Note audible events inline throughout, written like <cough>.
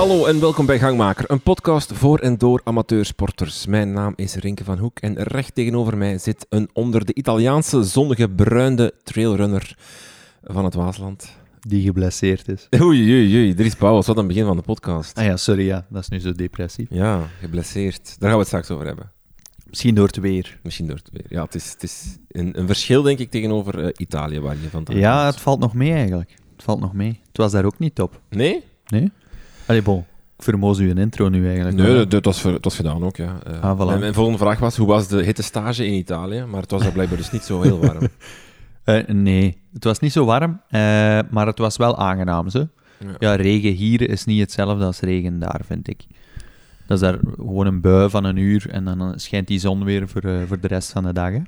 Hallo en welkom bij Gangmaker, een podcast voor en door amateursporters. Mijn naam is Rinke van Hoek en recht tegenover mij zit een onder de Italiaanse zonnige bruinde trailrunner van het Waasland. Die geblesseerd is. <laughs> Oei, oei, oei, Dries Pauwels, wat aan het begin van de podcast. Ah ja, sorry, ja. Dat is nu zo depressief. Ja, geblesseerd. Daar gaan we het straks over hebben. Misschien door het weer. Misschien door het weer. Ja, het is, het is een, een verschil, denk ik, tegenover eh, Italië, waar je vandaag Ja, het valt nog mee eigenlijk. Het valt nog mee. Het was daar ook niet top. Nee? Nee? Allee, bon. Ik vermoos u een intro nu eigenlijk. Nee, Maar- dat, was, dat was gedaan ook, ja. Eh, Ah, voilà. mijn, mijn volgende vraag was, hoe was de hittestage in Italië? Maar het was daar blijkbaar dus niet zo heel warm. <laughs> Eh, nee, het was niet zo warm, eh, maar het was wel aangenaam. Zo. Ja. Ja, regen hier is niet hetzelfde als regen daar, vind ik. Dat is daar gewoon een bui van een uur en dan schijnt die zon weer voor, voor de rest van de dag. hè.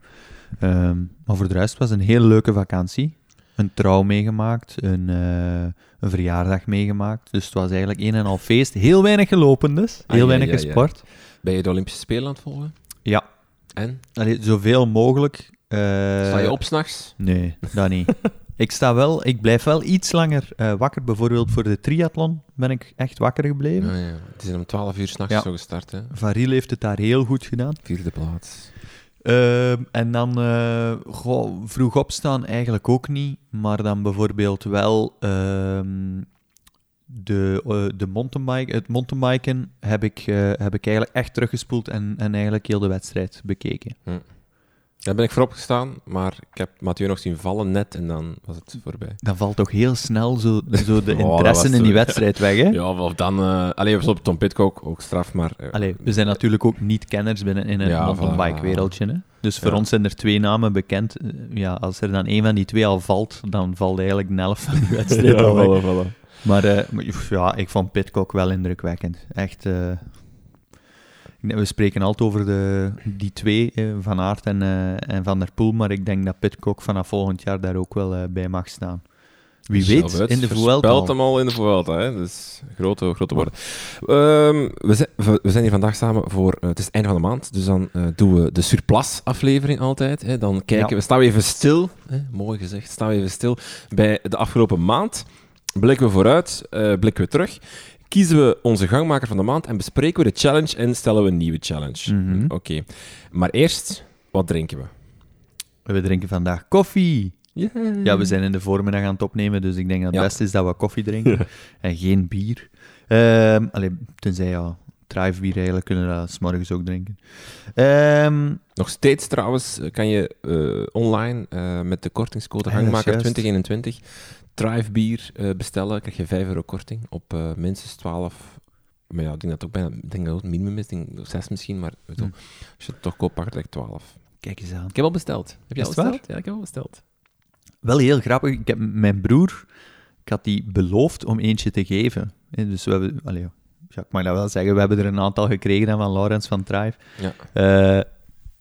Ehm, maar voor de rest was het een hele leuke vakantie. Een trouw meegemaakt, een, eh, een verjaardag meegemaakt. Dus het was eigenlijk een en al feest. Heel weinig gelopen dus, Ah, heel ja, weinig ja, ja. gesport. Ben je de Olympische Spelen aan het volgen? Ja, En? Allee, zoveel mogelijk. eh, Sta je op s'nachts? Nee, dat niet. ik sta wel, ik blijf wel iets langer eh, wakker. Bijvoorbeeld voor de triathlon ben ik echt wakker gebleven. Ja, ja. Het is om 12 uur s'nachts Ja. zo gestart, hè? Van Riel heeft het daar heel goed gedaan. Vierde plaats. Ehm, en dan eh, vroeg opstaan eigenlijk ook niet, maar dan bijvoorbeeld wel ehm, de, eh, de mountainbike, het mountainbiken heb ik, eh, heb ik eigenlijk echt teruggespoeld en, en eigenlijk heel de wedstrijd bekeken. Daar ben ik voorop gestaan, maar ik heb Mathieu nog zien vallen net en dan was het voorbij. Dan valt toch heel snel zo, zo de <laughs> Oh, interesse in die zo- wedstrijd weg, hè? <laughs> Ja, of dan... eh Alleen op Tom Pitcock, ook straf, maar... Allee, we zijn natuurlijk ook niet kenners binnen in het Ja, mountainbike-wereldje. hè. Dus voor Ja. ons zijn er twee namen bekend. Eh, Ja, als er dan een van die twee al valt, dan valt eigenlijk de helft van die <laughs> wedstrijd al weg. voilà, voilà. Maar ja, ik vond Pitcock wel indrukwekkend. Echt... we spreken altijd over de, die twee, eh, Van Aert en, eh, en Van der Poel, maar ik denk dat Pitcock vanaf volgend jaar daar ook wel eh, bij mag staan. Wie weet, in de Vuelta. hem al in de Vuelta, hè. Dus grote, grote woorden. Ehm, we, zijn, we zijn hier vandaag samen voor... het is het einde van de maand, dus dan doen we de surplus-aflevering altijd. Hè. Dan kijken Ja. we... Staan we even stil, hè, mooi gezegd, staan we even stil bij de afgelopen maand. Blikken we vooruit, blikken we terug. Kiezen we onze gangmaker van de maand en bespreken we de challenge en stellen we een nieuwe challenge. Mhm. Oké. Maar eerst, wat drinken we? We drinken vandaag koffie. Yeah. Ja, we zijn in de voormiddag aan het opnemen, dus ik denk dat het Ja. beste is dat we koffie drinken <laughs> en geen bier. Ehm allee, tenzij ja, drive bier eigenlijk kunnen we dat 's morgens ook drinken. Ehm, Nog steeds trouwens eh, kan je eh, online eh, met de kortingscode Hangmaker juist. 2021 Thrive bier eh, bestellen. krijg je 5 euro korting op eh, minstens 12. Maar ja, ik denk dat het ook bijna denk dat het minimum is. Denk 6 misschien, maar weet je wel, als je het toch koopt, like 12. kijk eens aan. Ik heb al besteld. Heb je al waar? besteld? Ja, ik heb al besteld. Wel heel grappig, ik heb mijn broer, ik had die beloofd om eentje te geven. Eh, Dus we hebben, allee, ja, ik mag dat wel zeggen, we hebben er een aantal gekregen van Laurens van Thrive. Ja.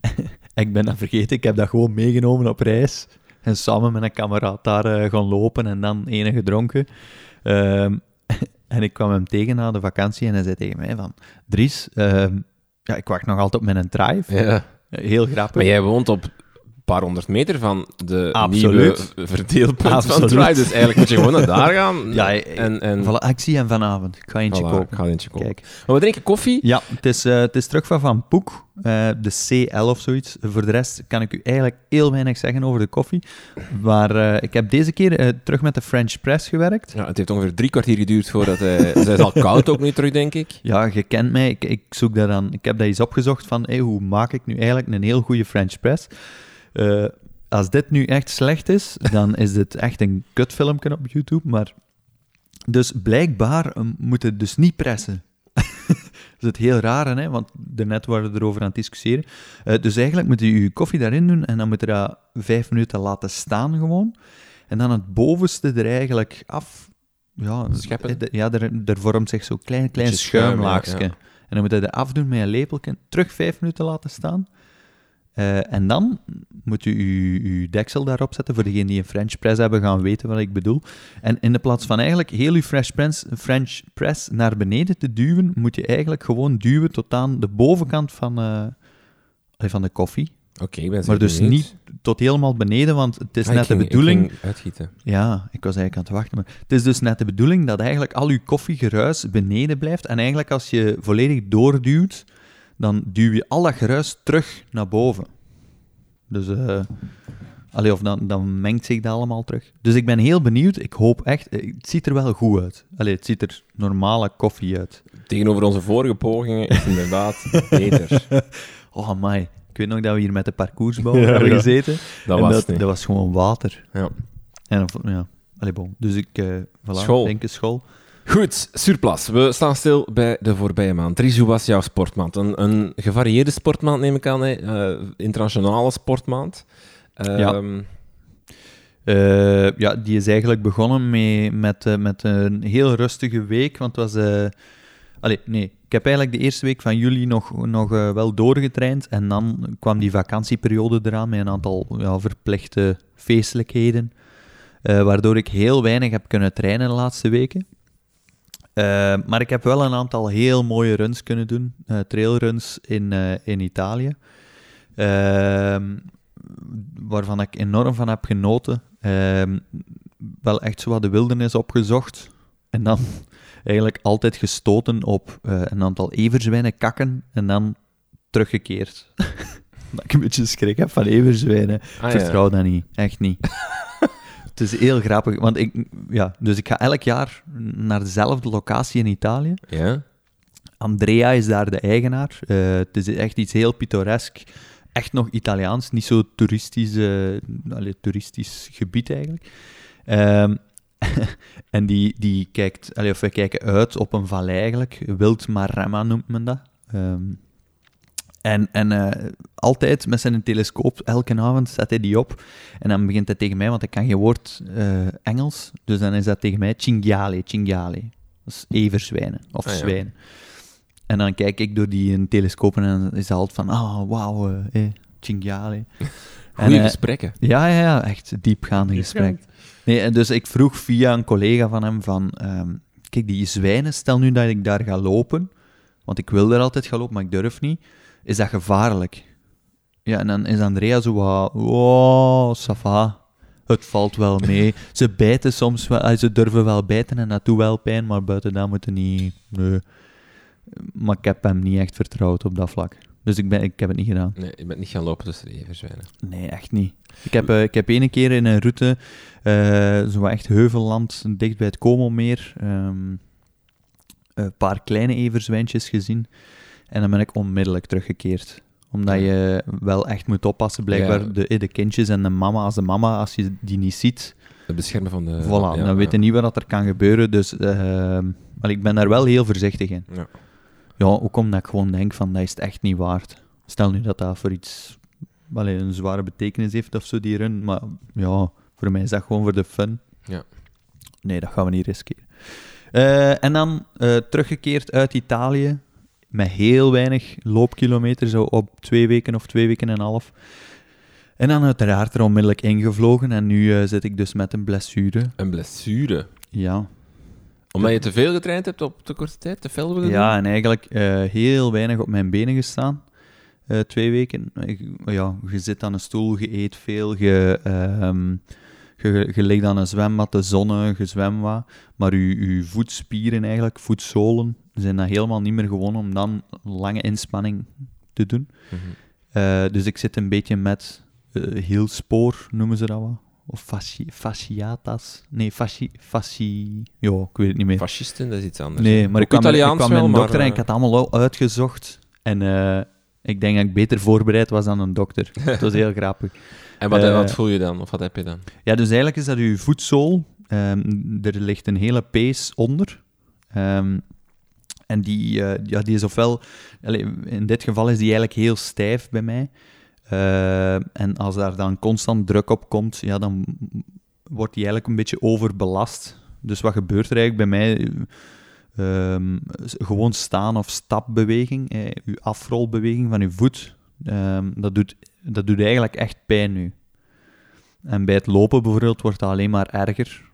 <laughs> Ik ben dat vergeten, ik heb dat gewoon meegenomen op reis. En samen met een kameraad daar eh, gaan lopen en dan ene gedronken. Ehm, <laughs> en ik kwam hem tegen na de vakantie en hij zei tegen mij van... Dries, ehm, ja, ik wacht nog altijd op mijn drive. ja. Heel grappig. Maar jij woont op paar honderd meter van de Absoluut. nieuwe verdeelpunt van Absoluut. Thrive. Dus eigenlijk moet je gewoon naar daar gaan. <laughs> Ja, en, en Voilà, ah, ik zie hem vanavond. Ik ga eentje voilà, kopen. ik ga eentje kopen. Kijk. Maar we drinken koffie. Ja, het is, eh, het is terug van Van Poek, eh, de CL of zoiets. Voor de rest kan ik u eigenlijk heel weinig zeggen over de koffie. Maar eh, ik heb deze keer eh, terug met de French Press gewerkt. Ja, het heeft ongeveer drie kwartier geduurd voordat. <laughs> Zij is al koud ook nu terug, denk ik. Ja, je kent mij. Ik, ik zoek dat aan. Ik heb dat eens opgezocht van hey, hoe maak ik nu eigenlijk een heel goede French Press. Eh, als dit nu echt slecht is, dan <laughs> is dit echt een kutfilmpje op YouTube. Maar dus blijkbaar eh, moet het dus niet pressen. <laughs> dat is het heel rare, hè? want daarnet waren we erover aan het discussiëren. Eh, dus eigenlijk moet je je koffie daarin doen en dan moet je dat vijf minuten laten staan gewoon. En dan het bovenste er eigenlijk af... Ja, Scheppen. eh, ja er, er vormt zich zo'n klein, klein schuimlaagje. ja. En dan moet je er afdoen met een lepeltje, terug vijf minuten laten staan. Eh, en dan moet je je je deksel daarop zetten. Voor degenen die een French press hebben, gaan weten wat ik bedoel. En in de plaats van eigenlijk heel je French press, French press naar beneden te duwen, moet je eigenlijk gewoon duwen tot aan de bovenkant van, eh, van de koffie. Oké, zeer Maar dus benieuwd. niet tot helemaal beneden, want het is Ah, net de ging- bedoeling... uitgieten. Ja, ik was eigenlijk aan het wachten. Maar het is dus net de bedoeling dat eigenlijk al je koffiegeruis beneden blijft. En eigenlijk als je volledig doorduwt, dan duw je al dat geruis terug naar boven. Dus, eh allee, of dan, dan mengt zich dat allemaal terug. Dus ik ben heel benieuwd. Ik hoop echt... eh, Het ziet er wel goed uit. Allee, het ziet er normale koffie uit. Tegenover onze vorige pogingen is het inderdaad <laughs> beter. Oh, my. Ik weet nog dat we hier met de parcoursbouwer <laughs> Ja, hebben ja. gezeten. Dat en was dat, dat was gewoon water. Ja. En, ja. Allee, bon. Dus ik... eh voilà, School. denk school. Goed, Surplas. We staan stil bij de voorbije maand. Drizu was jouw sportmaand. Een, een gevarieerde sportmaand, neem ik aan. Hè? Eh, internationale sportmaand. Ja. Ehm, Eh, ja, die is eigenlijk begonnen mee, met, eh, met een heel rustige week. Want het was. allee, nee. Ik heb eigenlijk de eerste week van juli nog, nog wel doorgetraind. En dan kwam die vakantieperiode eraan met een aantal ja, verplichte feestelijkheden. waardoor ik heel weinig heb kunnen trainen de laatste weken. Eh, maar ik heb wel een aantal heel mooie runs kunnen doen. eh, trailruns in, eh, in Italië. Ehm, waarvan ik enorm van heb genoten. Ehm, wel echt zo wat de wildernis opgezocht. En dan <laughs> eigenlijk altijd gestoten op een aantal everzwijnen kakken en dan teruggekeerd. <laughs> dat ik een beetje schrik heb van everzwijnen. ah, Vertrouw dat niet, echt niet. <laughs> Het is heel grappig, want ik, ja, dus ik ga elk jaar naar dezelfde locatie in Italië. Ja. Andrea is daar de eigenaar. Eh, het is echt iets heel pittoresk. Echt nog Italiaans, niet zo toeristisch, eh, allee, toeristisch gebied eigenlijk. Ehm, <laughs> en die, die kijkt, allee, of wij kijken uit op een vallei eigenlijk. Wild Maremma noemt men dat. Ehm, en en eh, altijd met zijn telescoop, elke avond zet hij die op. En dan begint hij tegen mij, want ik kan geen woord eh, Engels. Dus dan is dat tegen mij cinghiale, cinghiale. Dat is everzwijnen of Ah, ja. zwijnen. En dan kijk ik door die een telescoop en dan is het altijd van, ah, wauw, eh, eh, cinghiale. <laughs> Goeie eh, gesprekken. ja, ja, ja, echt diepgaande gesprek. Nee, en dus ik vroeg via een collega van hem van... ehm, kijk, die zwijnen, stel nu dat ik daar ga lopen, want ik wil daar altijd gaan lopen, maar ik durf niet. Is dat gevaarlijk? Ja, en dan is Andrea zo wat... Oh, ça va. Het valt wel mee. <laughs> Ze bijten soms wel... Ze durven wel bijten en dat doet wel pijn, maar buiten dat moeten niet... Nee. Maar ik heb hem niet echt vertrouwd op dat vlak. Dus ik, ben, ik heb het niet gedaan. Nee, je bent niet gaan lopen tussen de everzwijnen. Nee, echt niet. Ik heb, eh, ik heb ene keer in een route, eh, zo echt heuvelland, dicht bij het Como-meer, ehm, een paar kleine everzwijntjes gezien. En dan ben ik onmiddellijk teruggekeerd. Omdat je wel echt moet oppassen, blijkbaar, Ja. de, de kindjes en de mama. Als de mama, als je die niet ziet, Het beschermen van de... voilà, dan ja. weet je niet wat er kan gebeuren. Dus ehm, maar ik ben daar wel heel voorzichtig in. Ja. Ja, ook omdat ik gewoon denk van, dat is het echt niet waard. Stel nu dat dat voor iets, allee, een zware betekenis heeft of zo, die run. Maar ja, voor mij is dat gewoon voor de fun. Ja. Nee, dat gaan we niet riskeren. Eh, en dan eh, teruggekeerd uit Italië, met heel weinig loopkilometer, zo op twee weken of twee weken en een half. En dan uiteraard er onmiddellijk ingevlogen. En nu eh, zit ik dus met een blessure. Een blessure. Ja, Omdat je te veel getraind hebt op te korte tijd? Te veel willen Ja, en eigenlijk eh, heel weinig op mijn benen gestaan. eh, twee weken. Ik- ja, je zit aan een stoel, je eet veel, je, je, je ligt aan een zwembad, de zonne, je zwemt wat. Maar je, je voetspieren eigenlijk, voetzolen, zijn dat helemaal niet meer gewoon om dan lange inspanning te doen. Mhm. Eh, dus ik zit een beetje met eh hielspoor, noemen ze dat wat? Of fasci fasciatas? Nee, fasci... fasci... Ja, ik weet het niet meer. Fascisten, dat is iets anders. Nee, maar Ook ik kwam, Italiaans ik kwam wel, met een maar, dokter en eh, ik had het allemaal al uitgezocht. En eh, ik denk dat ik beter voorbereid was dan een dokter. <laughs> Het was heel grappig. En wat, eh, wat voel je dan? Of wat heb je dan? Ja, dus eigenlijk is dat uw voetzool. Ehm, er ligt een hele pees onder. Ehm, en die, eh, ja, die is ofwel... in dit geval is die eigenlijk heel stijf bij mij. Ehm, en als daar dan constant druk op komt, ja, dan wordt die eigenlijk een beetje overbelast. Dus wat gebeurt er eigenlijk bij mij? Ehm, gewoon staan of stapbeweging, eh, uw afrolbeweging van uw voet, ehm, dat, doet, dat doet eigenlijk echt pijn nu. En bij het lopen bijvoorbeeld wordt dat alleen maar erger.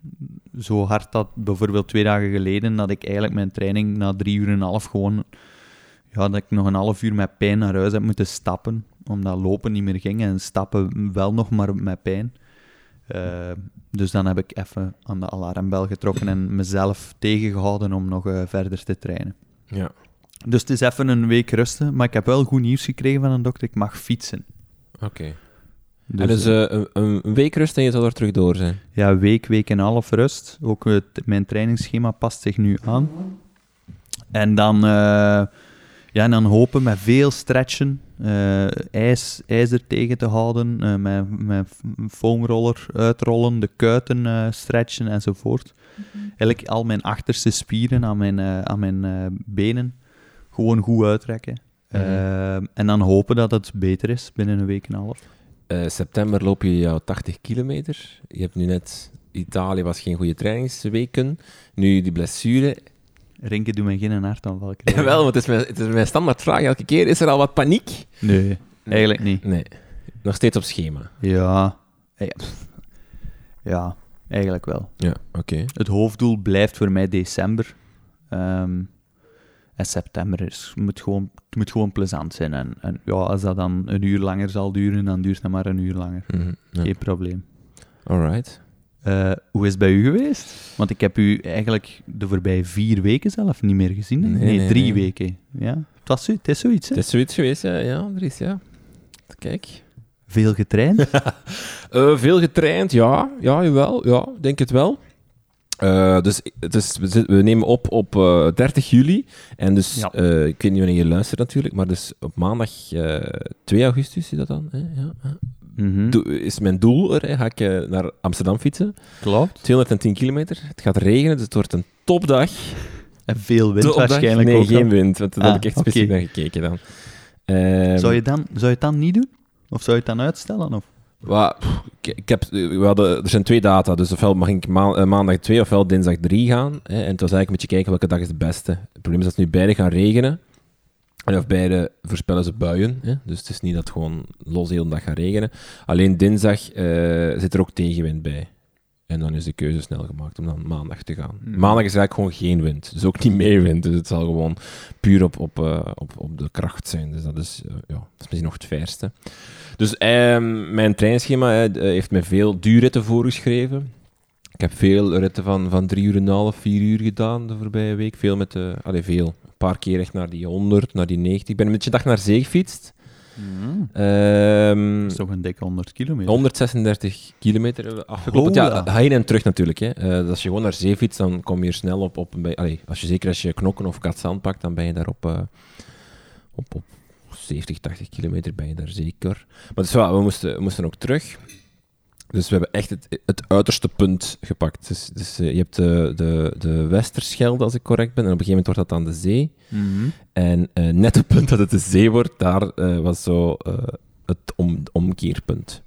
Zo hard dat bijvoorbeeld twee dagen geleden, dat ik eigenlijk mijn training na drie uur en een half gewoon, ja, dat ik nog een half uur met pijn naar huis heb moeten stappen. omdat lopen niet meer ging en stappen wel nog maar met pijn. Eh, dus dan heb ik even aan de alarmbel getrokken en mezelf tegengehouden om nog eh, verder te trainen. Ja. Dus het is even een week rusten, maar ik heb wel goed nieuws gekregen van een dokter. Ik mag fietsen. Oké. Dus, en dus eh, eh, een, een week rust en je zal er terug door zijn. ja, week, week en een half rust. Ook het, mijn trainingsschema past zich nu aan. En dan, eh, ja, en dan hopen met veel stretchen, eh, ijs, ijs er tegen te houden, eh, met, met foamroller uitrollen, de kuiten eh, stretchen enzovoort. Eigenlijk al mijn achterste spieren aan mijn, eh, aan mijn eh, benen gewoon goed uitrekken. Mhm. En dan hopen dat het beter is binnen een week en een half. Eh, september loop je jouw 80 kilometer. Je hebt nu net... Italië was geen goede trainingsweken. Nu die blessure. Rinke doet mij geen hartaanval <laughs> krijgen. Jawel, want het is, mijn, het is mijn standaard vraag elke keer. Is er al wat paniek? Nee, eigenlijk niet. Nee. Nog steeds op schema. Ja, ja, eigenlijk wel. Ja, oké. Het hoofddoel blijft voor mij december. Ehm, en september is, moet, gewoon, het moet gewoon plezant zijn. En, en ja, als dat dan een uur langer zal duren, dan duurt het maar een uur langer. Mhm, ja. Geen probleem. Alright. Eh, hoe is het bij u geweest? Want ik heb u eigenlijk de voorbije vier weken zelf niet meer gezien. Nee, Nee, nee, drie weken. Ja, het, was, het is zoiets, hè? Het is zoiets geweest, ja. ja is, ja. Kijk. Veel getraind. <laughs> Eh, veel getraind, ja. Ja, jawel. Ja, denk het wel. Eh, dus het is, we, nemen op op eh, 30 juli. En dus, Ja. eh, ik weet niet wanneer je luistert natuurlijk, maar dus op maandag eh 2 augustus is dat dan. Hè? Ja. Mhm. Is mijn doel er, hè? ga ik naar Amsterdam fietsen. Klopt. 210 kilometer. Het gaat regenen, dus het wordt een topdag. En veel wind Topdag. waarschijnlijk Nee, ook. geen dan. wind, want daar Ah, heb ik echt oké. specifiek naar gekeken dan. Ehm, Zou je, dan, zou je het dan niet doen? Of zou je het dan uitstellen? Of? Pff, ik, heb, we hadden, er zijn twee data, dus ofwel mag ik eh, maandag 2 ofwel dinsdag 3 gaan. Hè, en het was eigenlijk een beetje kijken welke dag is de beste. Het probleem is dat ze nu beide gaan regenen. En of beide voorspellen ze buien. Hè, dus het is niet dat het gewoon los de hele dag gaat regenen. Alleen dinsdag eh, zit er ook tegenwind bij. En dan is de keuze snel gemaakt om dan maandag te gaan. Hmm. Maandag is eigenlijk gewoon geen wind. Dus ook niet meer wind. Dus het zal gewoon puur op, op, eh, op, op de kracht zijn. Dus dat is, eh, ja, dat is misschien nog het verste. Dus ehm, mijn trainingsschema d- eh, heeft me veel duurritten voorgeschreven. Ik heb veel ritten van, van drie uur en een half, vier uur gedaan de voorbije week. Veel met de... Allee, veel. Een paar keer echt naar die 100, naar die 90. Ik ben een beetje dag naar zee gefietst. Ehm, Dat is toch een dikke 100 kilometer? 136 kilometer hebben we afgeklopt. Ja, Hola. heen en terug natuurlijk. Hè. Eh, als je gewoon naar zee fietst, dan kom je er snel op. op bij, allee, als je, zeker als je knokken of katzand pakt, dan ben je daar op, eh, op, op 70, 80 kilometer ben je daar zeker. Maar dus ja, we moesten, we moesten ook terug. Dus we hebben echt het, het uiterste punt gepakt. Dus, dus eh, je hebt de, de, de Westerschelde, als ik correct ben, en op een gegeven moment wordt dat dan de zee. Mhm. En eh, net op het punt dat het de zee wordt, daar eh, was zo het om, omkeerpunt.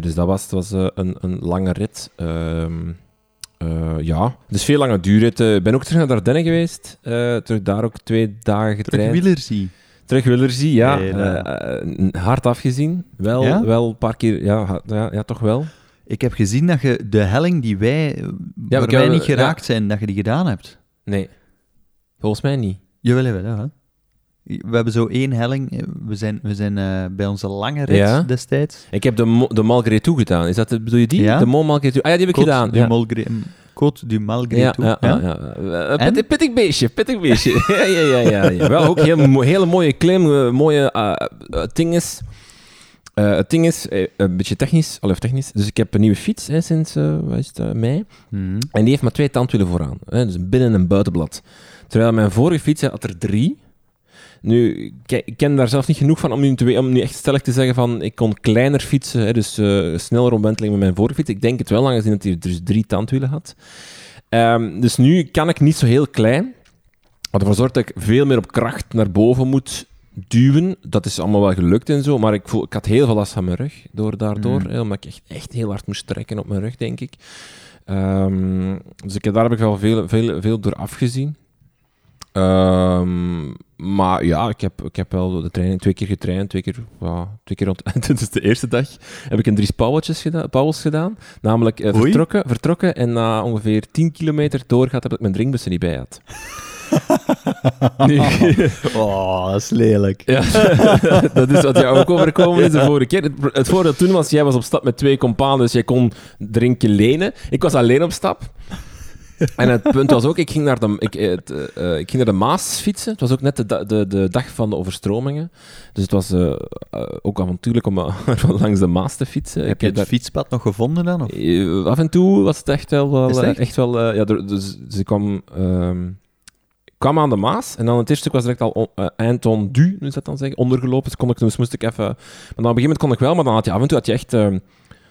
Dus dat was, was een, een lange rit. Ehm, eh, ja, dus veel lange duurritten. Ik ben ook terug naar Dardenne geweest. terug daar ook twee dagen Terug getraind. Terug Willerzie, ja. Nee. Eh, eh, hard afgezien. Wel, Ja? wel een paar keer, ja, ja, ja toch wel. Ik heb gezien dat je de helling die wij, we waar wij kunnen- niet geraakt zijn, dat je die gedaan hebt. Nee, volgens mij niet. Jawel, jawel, ja. We hebben zo één helling. eh, We zijn, we zijn eh, bij onze lange rit Ja. destijds. Ik heb de, Mo- de Malgré Toe gedaan. Is dat, de- bedoel je die? Ja. De Mont Malgré Toe. Ah ja, die heb ik Côte gedaan. du Ja. Malgré, Côte du Malgré Ja, toe. ja, ja? ja. Eh, pittig, pittig beestje, pittig beestje. <laughs> ja, ja, ja. Wel ook heel, hele mooie klim, mooie eh, eh, het ding is... het ding is, een beetje technisch, al even technisch. Dus ik heb een nieuwe fiets hè, sinds wat is het, mei. Mhm. En die heeft maar twee tandwielen vooraan. Hè, dus een binnen- en buitenblad. Terwijl mijn vorige fiets had er drie. Nu, ik ken daar zelf niet genoeg van om nu, te, om nu echt stellig te zeggen van ik kon kleiner fietsen, hè, dus eh, sneller omwenteling met mijn vorige fiets. Ik denk het wel, aangezien dat hij dus drie tandwielen had. Ehm, dus nu kan ik niet zo heel klein. Wat ervoor zorgt dat ik veel meer op kracht naar boven moet duwen. Dat is allemaal wel gelukt en zo, maar ik, voel, ik had heel veel last van mijn rug door, daardoor. Mm. Hè, omdat ik echt, echt heel hard moest trekken op mijn rug, denk ik. Ehm, dus ik, daar heb ik wel veel, veel, veel door afgezien. Ehm, maar ja, ik heb, ik heb wel de training twee keer getraind, twee keer, ja, twee keer rond. Dit <laughs> is de eerste dag. Heb ik een drie pauweltjes gedaan, gedaan. Namelijk eh, vertrokken, vertrokken en na ongeveer 10 kilometer doorgaat heb ik mijn drinkbussen niet bij had. <laughs> Nu, Oh, dat is lelijk. ja, <laughs> dat is wat jou ook overkomen is de vorige keer. Het, het voordeel toen was, jij was op stap met twee companen, dus jij kon drinken lenen. Ik was alleen op stap. En het punt was ook, ik ging naar de, ik, eh, het, eh, ik ging naar de Maas fietsen. Het was ook net de, da- de, de dag van de overstromingen. Dus het was eh, ook avontuurlijk <laughs> om langs de Maas te fietsen. Heb Ik je het daar- fietspad nog gevonden dan? Of? Af en toe was het echt wel... echt? echt wel ja, er- dus, ze kwam, ehm, ik kwam aan de Maas en dan het eerste stuk was direct al on, eh, eind du, nu dat dan zeggen, ondergelopen. Dus, kon ik, dus moest ik even... Maar dan op een gegeven moment kon ik wel, maar dan had je af en toe had je echt ehm,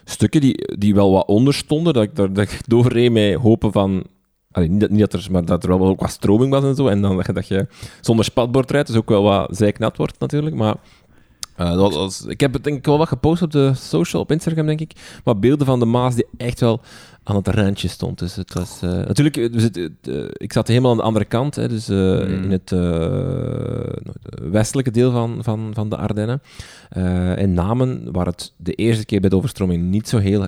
stukken die, die wel wat onder stonden, dat ik, daar- dat ik doorreed met hopen van... Niet, dat, niet dat er, maar dat er wel ook wat stroming was en zo. En dan dat je, zonder spatbord rijdt, dus ook wel wat zeiknat wordt natuurlijk. Maar eh, dat ik heb het denk ik wel wat gepost op de social, op Instagram denk ik. Maar beelden van de Maas die echt wel aan het randje stond. Dus het was... eh, natuurlijk, dus het, het, ik zat helemaal aan de andere kant, hè, dus Mm. in het westelijke deel van, van, van de Ardennen. In Namen, waar het de eerste keer bij de overstroming niet zo heel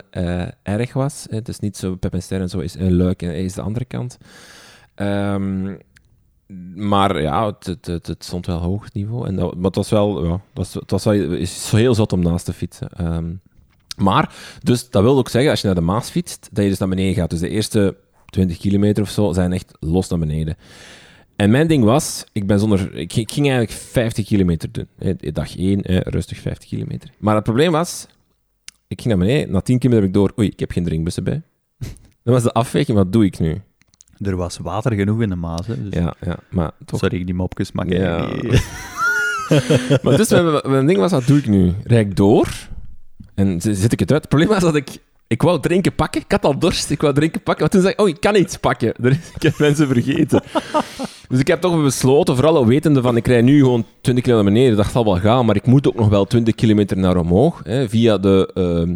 erg was. Hè. Het is niet zo, Pep en zo is een Luik en is de andere kant. Ehm, maar ja, het, het, het, het stond wel hoog niveau. En dat, maar het was wel, ja, het was, het was wel is heel zot om naast te fietsen. Ehm, maar, dus dat wil ook zeggen, als je naar de Maas fietst, dat je dus naar beneden gaat. Dus de eerste 20 kilometer of zo zijn echt los naar beneden. En mijn ding was, ik, ben zonder, ik, ging- ik ging eigenlijk 50 kilometer doen. Dag 1, rustig 50 kilometer. Maar het probleem was, ik ging naar beneden, na 10 kilometer heb ik door, oei, ik heb geen drinkbussen bij. <laughs> Dat was de afweging, wat doe ik nu? Er was water genoeg in de Maas. Hè, dus Ja, ja, maar toch. Sorry, die mopjes, maar Ja. <laughs> Maar dus mijn, mijn ding was, wat doe ik nu? Rijd ik door? En z- zit ik het uit? Het probleem was dat ik... Ik wou drinken pakken. Ik had al dorst. Ik wou drinken pakken. Maar toen zei ik, oh, ik kan iets pakken. <laughs> Ik heb mensen vergeten. dus ik heb toch besloten, vooral al wetende van, ik rijd nu gewoon 20 kilometer naar beneden. Dat zal wel gaan, maar ik moet ook nog wel 20 kilometer naar omhoog. Hè, via de ehm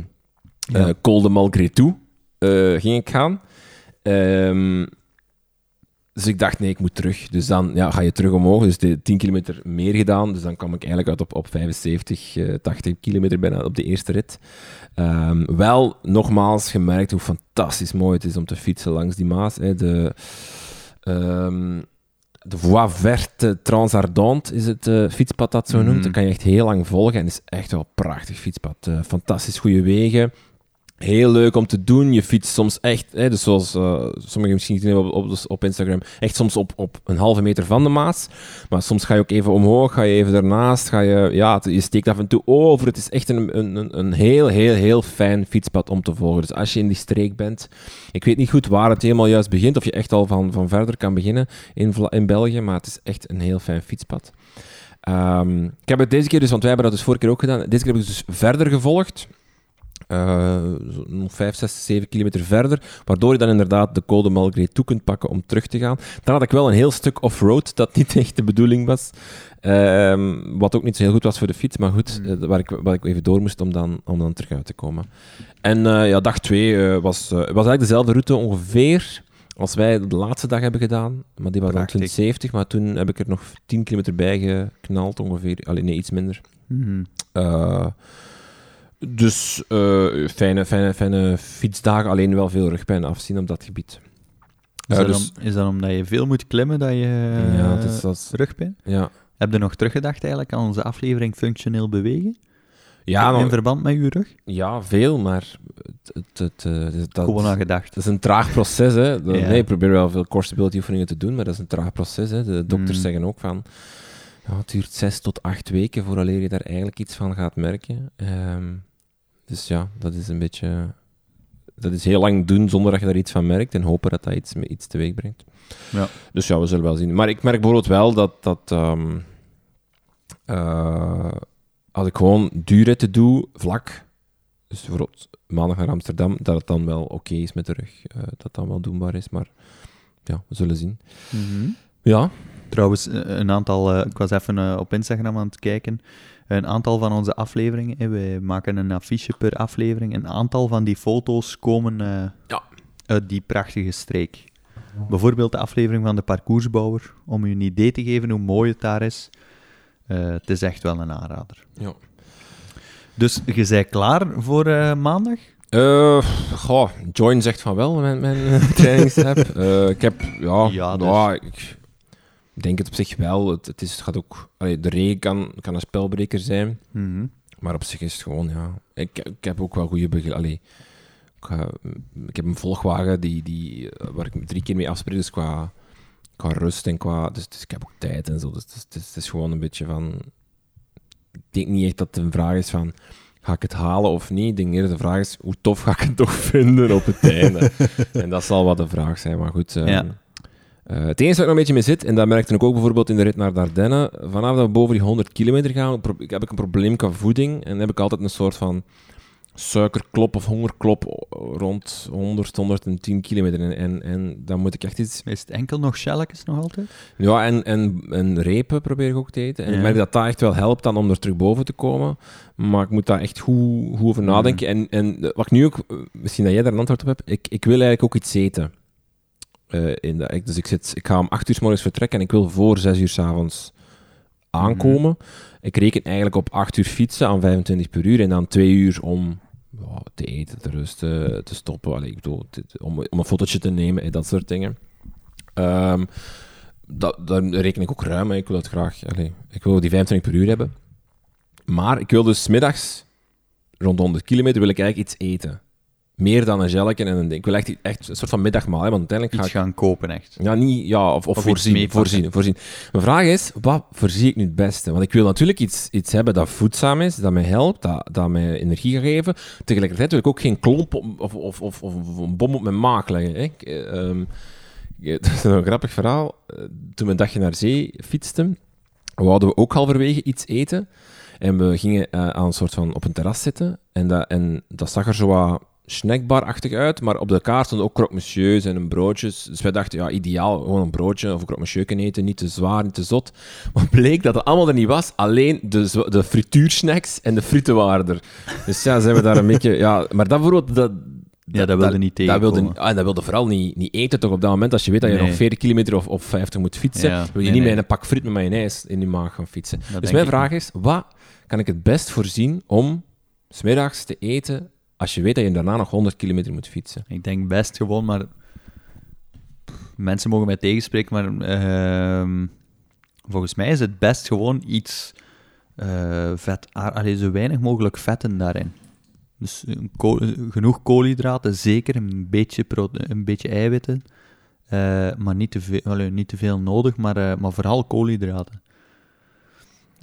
Ja. eh, Col de Malgré Toe eh, ging ik gaan. Ehm, dus ik dacht, nee, ik moet terug. Dus dan ja, ga je terug omhoog. Dus de 10 kilometer meer gedaan. Dus dan kwam ik eigenlijk uit op, op 75, eh, 80 kilometer bijna op de eerste rit. Ehm, wel, nogmaals, gemerkt hoe fantastisch mooi het is om te fietsen langs die Maas. Hè. De, ehm, de Voie Verte Transardente is het eh, fietspad dat zo noemt. Mhm. Dat kan je echt heel lang volgen en is echt wel een prachtig fietspad. Eh, fantastisch goede wegen. Heel leuk om te doen. Je fietst soms echt, hè, dus zoals eh, sommigen misschien zien op, op, op Instagram, echt soms op, op een halve meter van de Maas. Maar soms ga je ook even omhoog, ga je even ernaast, ga je, ja, je steekt af en toe over. Het is echt een, een, een- heel, heel, heel fijn fietspad om te volgen. Dus als je in die streek bent, ik weet niet goed waar het helemaal juist begint, of je echt al van, van verder kan beginnen in, in België, maar het is echt een heel fijn fietspad. Ehm, ik heb het deze keer dus, want wij hebben dat dus vorige keer ook gedaan, deze keer heb ik het dus verder gevolgd. Eh, nog 5, 6, 7 kilometer verder, waardoor je dan inderdaad de Col de Malgré toe kunt pakken om terug te gaan. Dan had ik wel een heel stuk off-road, dat niet <laughs> echt de bedoeling was. Ehm, wat ook niet zo heel goed was voor de fiets, maar goed, Mm. eh, waar, ik, waar ik even door moest om dan, om dan terug uit te komen. En eh, ja, dag 2 was, was eigenlijk dezelfde route ongeveer als wij de laatste dag hebben gedaan. Maar die was dan Prachtig. 2070, maar toen heb ik er nog 10 kilometer bij geknald ongeveer. Alleen nee, iets minder. Mhm. Dus eh, fijne, fijne, fijne fietsdagen, alleen wel veel rugpijn afzien op dat gebied. Is, dat dus- om- is dat omdat je veel moet klimmen dat je ja, het is, dat is- rugpijn? ja. Heb je nog teruggedacht eigenlijk aan onze aflevering Functioneel Bewegen? Ja, in verband met je rug? ja, veel, maar het, het, het, eh, dat, Gewoon aan gedacht. is een traag proces. Hè. Dat- Ja. Nee, ik probeer wel veel core stability oefeningen te doen, maar dat is een traag proces. Hè. De dokters Mm. zeggen ook van, ja, het duurt zes tot acht weken vooraleer je daar eigenlijk iets van gaat merken. Ehm, dus ja, dat is een beetje... Dat is heel lang doen zonder dat je daar iets van merkt en hopen dat dat iets, iets teweeg brengt. Ja. Dus ja, we zullen wel zien. Maar ik merk bijvoorbeeld wel dat, dat ehm, eh, als ik gewoon duurritten doe, vlak, dus bijvoorbeeld maandag naar Amsterdam, dat het dan wel oké is met de rug. eh, dat het dan wel doenbaar is, maar ja, we zullen zien. Mhm. Ja, Trouwens, eh, een aantal, ik was even op Instagram aan het kijken. Een aantal van onze afleveringen, hè, wij maken een affiche per aflevering. Een aantal van die foto's komen eh, Ja. uit die prachtige streek. Bijvoorbeeld de aflevering van de parcoursbouwer, om u een idee te geven hoe mooi het daar is. Eh, het is echt wel een aanrader. ja. Dus je bent klaar voor eh, maandag? Goh, Join zegt van wel, mijn, mijn trainingsapp. <laughs> Ik heb, ja, Ja, dus. nou, ik, Ik denk het op zich wel. Het, het, is, het gaat ook, allee, de regen kan, kan een spelbreker zijn. Mhm. Maar op zich is het gewoon, ja. Ik, ik heb ook wel goede begeleiding. Ik, ik heb een volgwagen die, die, eh, waar ik drie keer mee afspreek. Dus qua, qua rust en qua. Dus, dus ik heb ook tijd en zo. Dus het is, het is, is gewoon een beetje van. Ik denk niet echt dat het een vraag is van. Ga ik het halen of niet? Ik denk eerder de vraag is: hoe tof ga ik het toch <laughs> vinden op het einde? <laughs> en dat zal wel de vraag zijn. Maar goed. eh, Ja. Eh, het enige waar ik nog een beetje mee zit, en dat merkte ik ook bijvoorbeeld in de rit naar Dardenne, vanaf dat we boven die 100 kilometer gaan, heb ik een probleem qua voeding en heb ik altijd een soort van suikerklop of hongerklop rond 100, 110 kilometer. En, en, dan moet ik echt iets... Is het enkel nog shelletjes nog altijd? Ja, en, en, en repen probeer ik ook te eten. En Ja. ik merk dat dat echt wel helpt dan om er terug boven te komen. Maar ik moet daar echt goed, goed over nadenken. En, en wat ik nu ook, eh, misschien dat jij daar een antwoord op hebt, ik, ik wil eigenlijk ook iets eten. Eh, in de, dus ik, zit, ik ga om 8 uur 's morgens vertrekken en ik wil voor 6 uur 's avonds aankomen. Ik reken eigenlijk op 8 uur fietsen aan 25 per uur en dan 2 uur om te eten, te rusten, te stoppen. Allee, ik bedoel, te- om, om een fotootje te nemen en dat soort dingen. Ehm, dat, daar reken ik ook ruim mee. Ik wil dat graag. Allee, ik wil die 25 per uur hebben. Maar ik wil dus middags rond 100 kilometer wil ik eigenlijk iets eten. Meer dan een gelletje en een ding. Ik wil echt, echt een soort van middagmaal, hè, want uiteindelijk ga Iets ik... gaan kopen, echt. Ja, niet, ja of, of, voorzien, voorzien, voorzien. Mijn vraag is, wat voorzie ik nu het beste? Want ik wil natuurlijk iets, iets hebben dat voedzaam is, dat mij helpt, dat, dat mij energie gaat geven. Tegelijkertijd wil ik ook geen klomp op- of, of, of, een bom op mijn maag leggen. Hè. Ik, eh, ehm, <laughs> dat is een grappig verhaal. Eh, Toen we een dagje naar zee fietsten, wouden we ook halverwege iets eten. En we gingen eh, aan een soort van op een terras zitten. En dat, en dat zag er zo wat snackbar-achtig uit. Maar op de kaart stonden ook croque monsieurs en broodjes. Dus wij dachten, ja, ideaal, gewoon een broodje of een croque monsieur kunnen eten. Niet te zwaar, niet te zot. Maar bleek dat het allemaal er niet was. Alleen de, de frituursnacks en de frieten waren er. Dus ja, zijn we daar een beetje... Ja, maar dat bijvoorbeeld... Dat, Ja, dat wilde niet dat wilde, ah, dat wilde vooral niet, niet eten toch op dat moment. Als je weet dat je Nee. nog 40 kilometer of, of 50 moet fietsen, Ja, wil je nee, niet nee. met een pak friet met mayonaise in je maag gaan fietsen. Dat dus mijn vraag is, wat kan ik het best voorzien om smiddags te eten als je weet dat je daarna nog 100 kilometer moet fietsen? Ik denk best gewoon, maar... Mensen mogen mij tegenspreken, maar... ehm, volgens mij is het best gewoon iets eh, vet... Allee, zo weinig mogelijk vetten daarin. Dus genoeg koolhydraten, zeker een beetje, een beetje eiwitten. eh, maar niet te, veel, niet te veel nodig, maar, eh, maar vooral koolhydraten.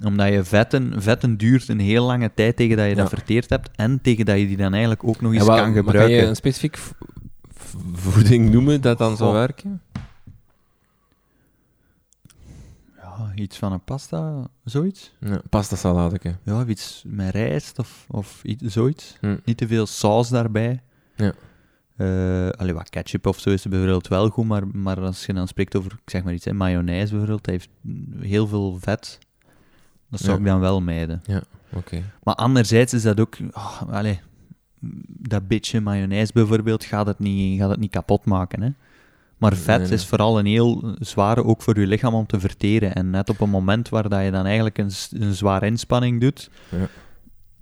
Omdat je vetten, vetten duurt een heel lange tijd tegen dat je dat verteerd hebt en tegen dat je die dan eigenlijk ook nog eens kan gebruiken. Kan je een specifiek voeding noemen dat dan zou werken? Ja, iets van een pasta, zoiets. Ja, pasta salade. Ja, of iets met rijst of, of iets, zoiets. Hm. Niet te veel saus daarbij. Ja. Allee, wat ketchup of zo is bijvoorbeeld wel goed, maar, maar als je dan spreekt over, ik zeg maar iets, hè, mayonaise bijvoorbeeld, dat heeft heel veel vet. Dat zou Ja. ik dan wel mijden. Oké. Maar anderzijds is dat ook, oh, allee, dat beetje mayonaise bijvoorbeeld gaat het niet, gaat het niet kapot maken. Hè? Maar vet Nee, nee. is vooral een heel zware, ook voor je lichaam om te verteren. En net op een moment waar dat je dan eigenlijk een, een zware inspanning doet, Ja.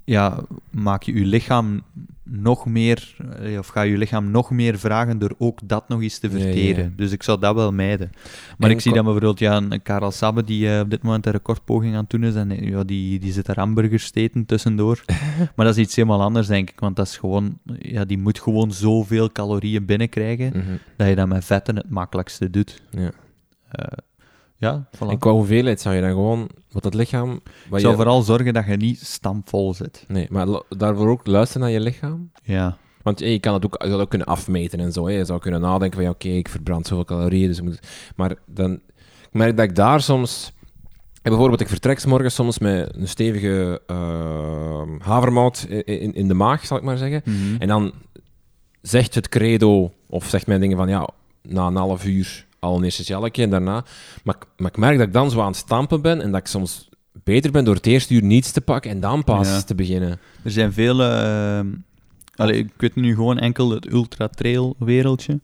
Ja, maak je je lichaam nog meer, eh, of ga je lichaam nog meer vragen door ook dat nog eens te ja, verteren. ja. Dus ik zou dat wel mijden. Maar En ik zie dan bijvoorbeeld ja, een Karel Sabbe die eh, op dit moment een recordpoging aan het doen is en eh, ja, die, die zit er hamburgers te eten tussendoor. <laughs> maar dat is iets helemaal anders, denk ik, want dat is gewoon, ja, die moet gewoon zoveel calorieën binnenkrijgen Mhm. dat je dat met vetten het makkelijkste doet. Ja. Ja, voilà. En qua hoeveelheid zou je dan gewoon, wat het lichaam... Ik Wat zou je, vooral zorgen dat je niet stampvol zit. Nee, maar daarvoor ook luisteren naar je lichaam. Ja. Want hey, je kan het ook, je ook kunnen afmeten en zo. Hè. Je zou kunnen nadenken van, ja, oké, ik verbrand zoveel calorieën, dus ik moet... Maar dan... Ik merk dat ik daar soms... En bijvoorbeeld, ik vertrek 's morgens soms met een stevige ehm havermout in, in, in de maag, zal ik maar zeggen. Mhm. En dan zegt het credo, of zegt mijn dingen van, ja, na een half uur al een eerste jelletje en daarna... Maar, ik- maar ik merk dat ik dan zo aan het stampen ben en dat ik soms beter ben door het eerste uur niets te pakken en dan pas Ja. te beginnen. Er zijn vele... ehm, allee, ik weet nu gewoon enkel het ultra-trail wereldje.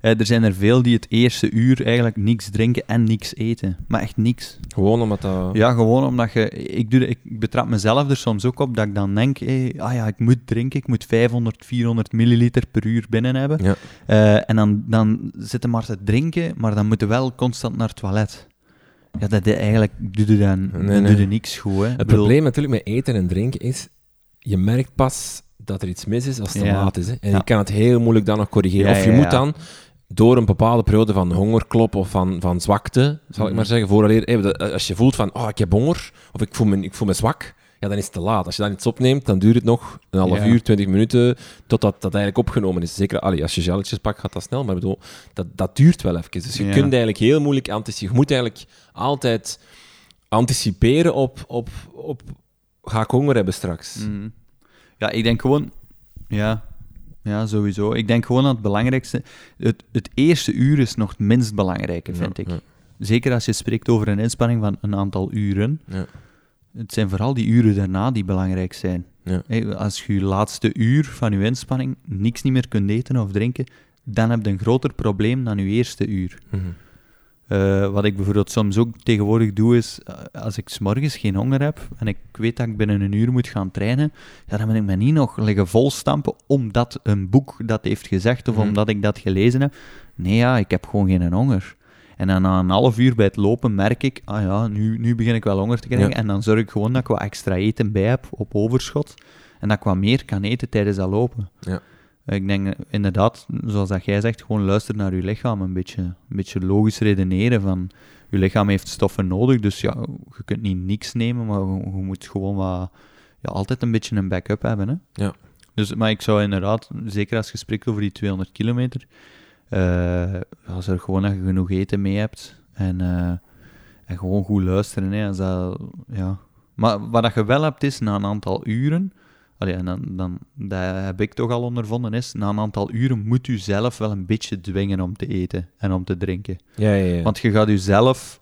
Eh, er zijn er veel die het eerste uur eigenlijk niks drinken en niks eten. Maar echt niks. Gewoon omdat dat... Ja, gewoon omdat je... Ik, doe, ik betrap mezelf er soms ook op dat ik dan denk... hé, ah ja, ik moet drinken. Ik moet 500, 400 milliliter per uur binnen hebben. Ja. Eh, en dan, dan zitten maar te drinken, maar dan moeten wel constant naar het toilet. Ja, dat eigenlijk doe je dan, Nee, dan nee. doe je niks goed. Hè. Het bedoel, probleem natuurlijk met eten en drinken is, je merkt pas dat er iets mis is als het te Ja. laat is. Hè. En Ja. je kan het heel moeilijk dan nog corrigeren. Of je moet dan door een bepaalde periode van hongerklop of van, van zwakte, zal ik Mhm. maar zeggen, vooraleer, hè, dat- als je voelt van, oh, ik heb honger, of ik voel me, ik voel me zwak, ja, dan is het te laat. Als je dan iets opneemt, dan duurt het nog een half Ja. uur, twintig minuten, totdat dat eigenlijk opgenomen is. Zeker allee, als je gelletjes pakt, gaat dat snel, maar bedoel, dat, dat duurt wel even. Dus je Ja. kunt eigenlijk heel moeilijk anticiperen. Je moet eigenlijk altijd anticiperen op, op, op ga ik honger hebben straks. Mhm. Ja, ik denk gewoon... Ja, ja, sowieso. Ik denk gewoon dat het belangrijkste... Het, het eerste uur is nog het minst belangrijke, vind Ja, ik. ja. Zeker als je spreekt over een inspanning van een aantal uren. Ja. Het zijn vooral die uren daarna die belangrijk zijn. Als je je laatste uur van je inspanning niks niet meer kunt eten of drinken, dan heb je een groter probleem dan je eerste uur. Mhm. Eh, wat ik bijvoorbeeld soms ook tegenwoordig doe, is eh, als ik 's morgens geen honger heb en ik weet dat ik binnen een uur moet gaan trainen, ja, dan moet ik me niet nog liggen volstampen omdat een boek dat heeft gezegd of Mhm. omdat ik dat gelezen heb. Nee, ja, ik heb gewoon geen honger. En dan na een half uur bij het lopen merk ik, ah ja, nu, nu begin ik wel honger te krijgen. Ja. En dan zorg ik gewoon dat ik wat extra eten bij heb op overschot. En dat ik wat meer kan eten tijdens dat lopen. Ja. Ik denk inderdaad, zoals dat jij zegt, gewoon luister naar je lichaam. Een beetje, een beetje logisch redeneren van... Je lichaam heeft stoffen nodig, dus ja, je kunt niet niks nemen, maar je, je moet gewoon wat... Ja, altijd een beetje een backup hebben, hè. Ja. Dus, maar ik zou inderdaad, zeker als je spreekt over die 200 kilometer, eh ja, zorg gewoon dat je genoeg eten mee hebt. En, eh, en gewoon goed luisteren, hè. Als dat, ja. Maar wat je wel hebt, is na een aantal uren... Allee, en dan, dan, dat heb ik toch al ondervonden, is na een aantal uren moet u zelf wel een beetje dwingen om te eten en om te drinken. Ja, ja, ja. Want je gaat jezelf,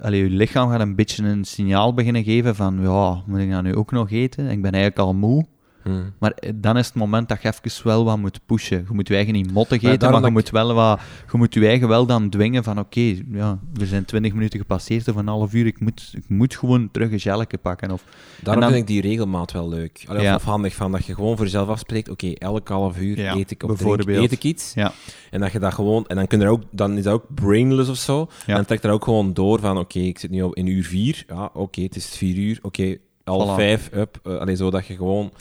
allee, je lichaam gaat een beetje een signaal beginnen geven van, ja, moet ik nou nu ook nog eten? Ik ben eigenlijk al moe. Mhm. Maar eh, dan is het moment dat je even wel wat moet pushen. Je moet je eigen niet motten Maar eten, maar je moet, wel wat, je moet je eigen wel dan dwingen van oké, ja, we zijn 20 minuten gepasseerd of een half uur, ik moet, ik moet gewoon terug een gelletje pakken. Of, Daarom dan- vind ik die regelmaat wel leuk. Allee, Ja. Of handig van dat je gewoon voor jezelf afspreekt, oké, elk half uur Ja, eet ik of drink, eet ik iets. Ja. En dat je dat gewoon, en dan, kun je ook, dan is dat ook brainless of zo. En dan trekt er ook gewoon door van, oké, ik zit nu op in uur vier. Ja, oké, het is vier uur. Oké, half vijf, up. Uh, allee, zo dat je gewoon...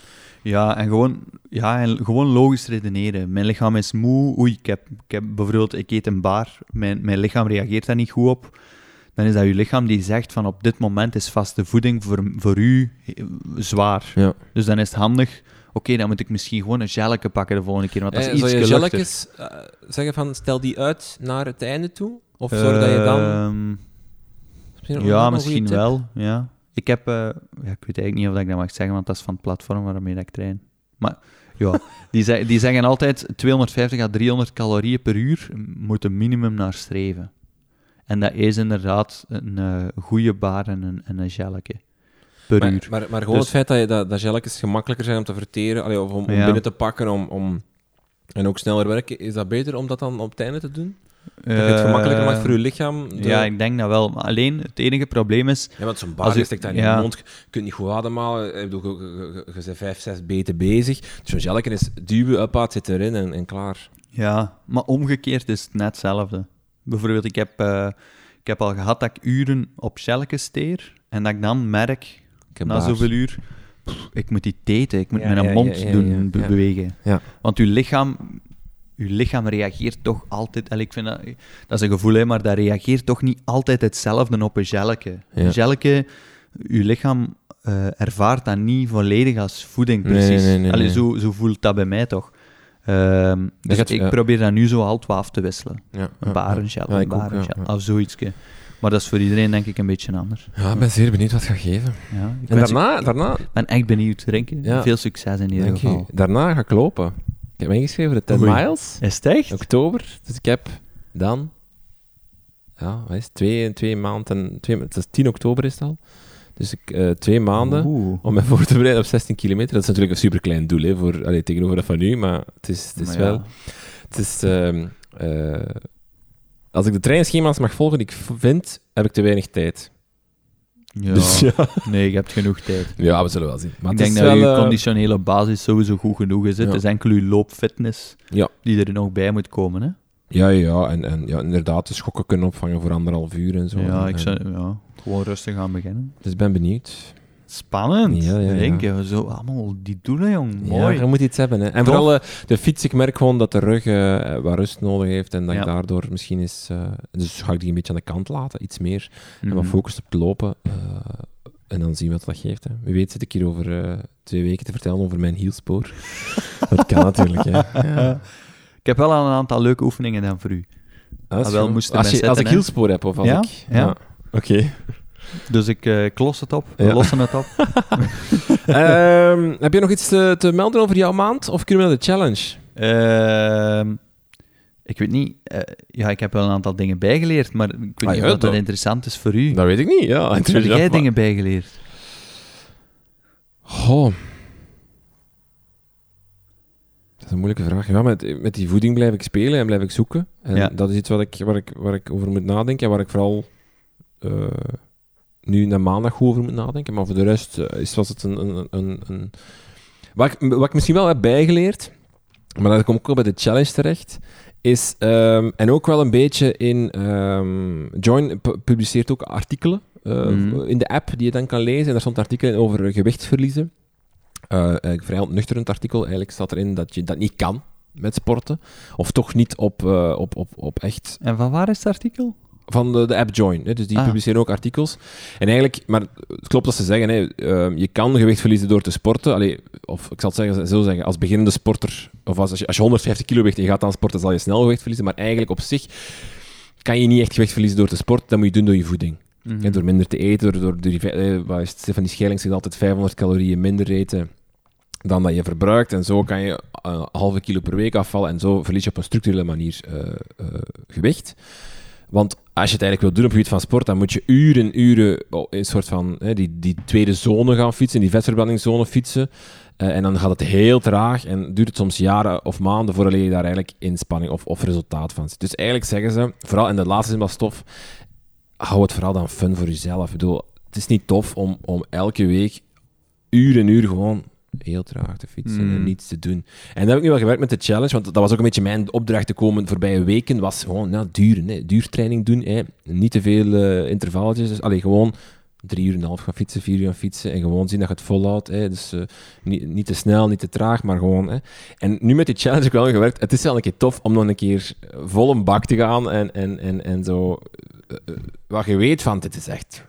Ja, en gewoon, ja, en gewoon logisch redeneren. Mijn lichaam is moe. Oei, ik heb, ik heb bijvoorbeeld, ik eet een bar. Mijn, mijn lichaam reageert daar niet goed op. Dan is dat je lichaam die zegt van op dit moment is vaste voeding voor, voor u zwaar. Ja. Dus dan is het handig. Oké, dan moet ik misschien gewoon een gelletje pakken de volgende keer, want dat is Eh, iets zou je gelletjes eh, zeggen van, stel die uit naar het einde toe? Of zorg dat je dan... Ehm, Misschien ja, misschien wel. Ja. Ik heb, eh, ja, ik weet eigenlijk niet of dat ik dat mag zeggen, want dat is van het platform waarmee ik train. Maar ja, <laughs> die, zeg- die zeggen altijd 250 à 300 calorieën per uur moet een minimum naar streven. En dat is inderdaad een eh, goede bar en een, en een gelletje per Maar, uur. maar, maar gewoon Dus- het feit dat, je, dat, dat gelletjes gemakkelijker zijn om te verteren, allee, of om, om Ja. binnen te pakken, om, om, en ook sneller werken, is dat beter om dat dan op het einde te doen? Dat je het gemakkelijker maakt voor je lichaam? de- Eh, Ja, ik denk dat wel. Maar alleen, het enige probleem is... Ja, want zo'n u- steekt daar in ja. je mond, je kunt niet goed ademhalen, je, je, je, je bent vijf, zes beten bezig. Dus Zo'n gelken is duwen, up, het zit erin en, en klaar. Ja, maar omgekeerd is het net hetzelfde. Bijvoorbeeld, ik heb, eh, ik heb al gehad dat ik uren op shelken steer en dat ik dan merk, Ik heb na zoveel uur, pff, ik moet die eten, ik moet Ja, mijn ja, mond doen bewegen. Ja. Want uw lichaam, uw lichaam reageert toch altijd, en ik vind dat, dat is een gevoel, hè, maar dat reageert toch niet altijd hetzelfde op een gelke. Ja. Een gelke, uw lichaam eh, ervaart dat niet volledig als voeding, precies. nee, nee, Allee, nee. Zo, zo voelt dat bij mij toch. Ehm, dus gaat- ik ja. probeer dat nu zo altijd wat af te wisselen. Ja, Een barengel, een barengel, ja, of zoiets. Maar dat is voor iedereen denk ik een beetje anders. Ja, ik ben zeer benieuwd wat het gaat geven. En daarna, daarna, ik ben echt benieuwd, Renke. Ja. Veel succes in ieder geval. je, daarna ga ik lopen. Ik heb me ingeschreven voor de 10 Oei. miles. Is het echt? oktober. Dus ik heb dan, ja, wat is het? Twee, twee maanden, twee, het is 10 oktober is het al. Dus ik, eh, twee maanden Oeh. om me <laughs> voor te bereiden op 16 kilometer. Dat is natuurlijk een superklein doel hè, voor, allee, tegenover dat van nu, maar het is, het is wel... Het is, ehm, eh, als ik de trainingsschema's mag volgen die ik vind, heb ik te weinig tijd. Ja. Dus ja. <laughs> Nee, je hebt genoeg tijd. ja, we zullen wel zien. Maar ik denk dat je eh, conditionele basis sowieso goed genoeg is. ja. Het is enkel je loopfitness Ja. die er nog bij moet komen. Hè? Ja, ja, en, en ja, inderdaad de schokken kunnen opvangen voor anderhalf uur en zo. ja, ik zou ja, gewoon rustig aan beginnen. Dus ik ben benieuwd. Spannend. Ja, ja, je, zo allemaal die doelen, jong. Mooi. Ja, je moet iets hebben. Hè. En Tof. vooral eh, de fiets, ik merk gewoon dat de rug eh, wat rust nodig heeft en dat ik daardoor misschien is... eh, dus ga ik die een beetje aan de kant laten, iets meer. En wat Mhm. focus op het lopen. eh, en dan zien we wat dat geeft. Hè. Wie weet zit ik hier over eh, twee weken te vertellen over mijn hielspoor. <laughs> dat kan natuurlijk, hè. <laughs> Ja. Ik heb wel een aantal leuke oefeningen dan voor u. Is Ah, wel, als, je, als ik hielspoor heb, of als ik... Ja. Oké. Dus ik eh klos het op, we Ja. lossen het op. <laughs> <laughs> Ehm, heb je nog iets te, te melden over jouw maand? Of kunnen we naar de challenge? Ehm, ik weet niet, eh, ja, ik heb wel een aantal dingen bijgeleerd, maar ik weet Ah, niet of dat dan- interessant is voor u. Dat weet ik niet, ja. Heb jij dingen bijgeleerd? Goh. Dat is een moeilijke vraag. Ja, met, met die voeding blijf ik spelen en blijf ik zoeken. En Ja. dat is iets wat ik, waar, ik, waar ik over moet nadenken en waar ik vooral eh, nu naar maandag goed over moet nadenken. Maar voor de rest eh, is, was het een... een, een, een... Wat, ik, wat ik misschien wel heb bijgeleerd, maar dat kom ik ook bij de challenge terecht, is, ehm, en ook wel een beetje in, ehm, Join pu- publiceert ook artikelen eh, Mhm. in de app die je dan kan lezen. En daar stond een artikel in over gewichtsverliezen. Eh, een vrij ontnuchterend artikel. Eigenlijk staat erin dat je dat niet kan met sporten. Of toch niet op, op, op, op echt En van waar is het artikel? Van de, de app Join. Hè. Dus die Ah. publiceren ook artikels. En eigenlijk, maar het klopt dat ze zeggen, hè, ehm, je kan gewicht verliezen door te sporten. Allee, of ik zal het zeggen, zo zeggen, als beginnende sporter, of als, als, je, als je 150 kilo weegt en je gaat aan sporten, zal je snel gewicht verliezen. Maar eigenlijk op zich kan je niet echt gewicht verliezen door te sporten. Dat moet je doen door je voeding. Mhm. Hè, door minder te eten, door, door, door die, eh, het, Stefanie Schelling zegt altijd 500 calorieën minder eten dan dat je verbruikt. En zo kan je eh, een halve kilo per week afvallen en zo verlies je op een structurele manier eh, eh, gewicht. Want als je het eigenlijk wil doen op het gebied van sport, dan moet je uren, uren oh, in een soort van hè, die, die tweede zone gaan fietsen, die vetverbrandingszone fietsen. Eh, en dan gaat het heel traag en duurt het soms jaren of maanden voordat je daar eigenlijk inspanning of, of resultaat van ziet. Dus eigenlijk zeggen ze, vooral in de laatste zin was stof, hou het vooral dan fun voor jezelf. Ik bedoel, het is niet tof om, om elke week uren en uren gewoon heel traag te fietsen en Mm. niets te doen. En dat heb ik nu wel gewerkt met de challenge, want dat was ook een beetje mijn opdracht de komende voorbije weken, was gewoon nou, duren, hè, duurtraining doen, hè. niet te veel eh, intervalletjes, dus alleen gewoon drie uur en een half gaan fietsen, vier uur gaan fietsen en gewoon zien dat je het volhoudt. Hè. Dus eh, niet, niet te snel, niet te traag, maar gewoon. Hè. En nu met die challenge heb ik wel gewerkt. Het is wel een keer tof om nog een keer vol een bak te gaan en, en, en, en zo. eh, wat je weet van, dit is echt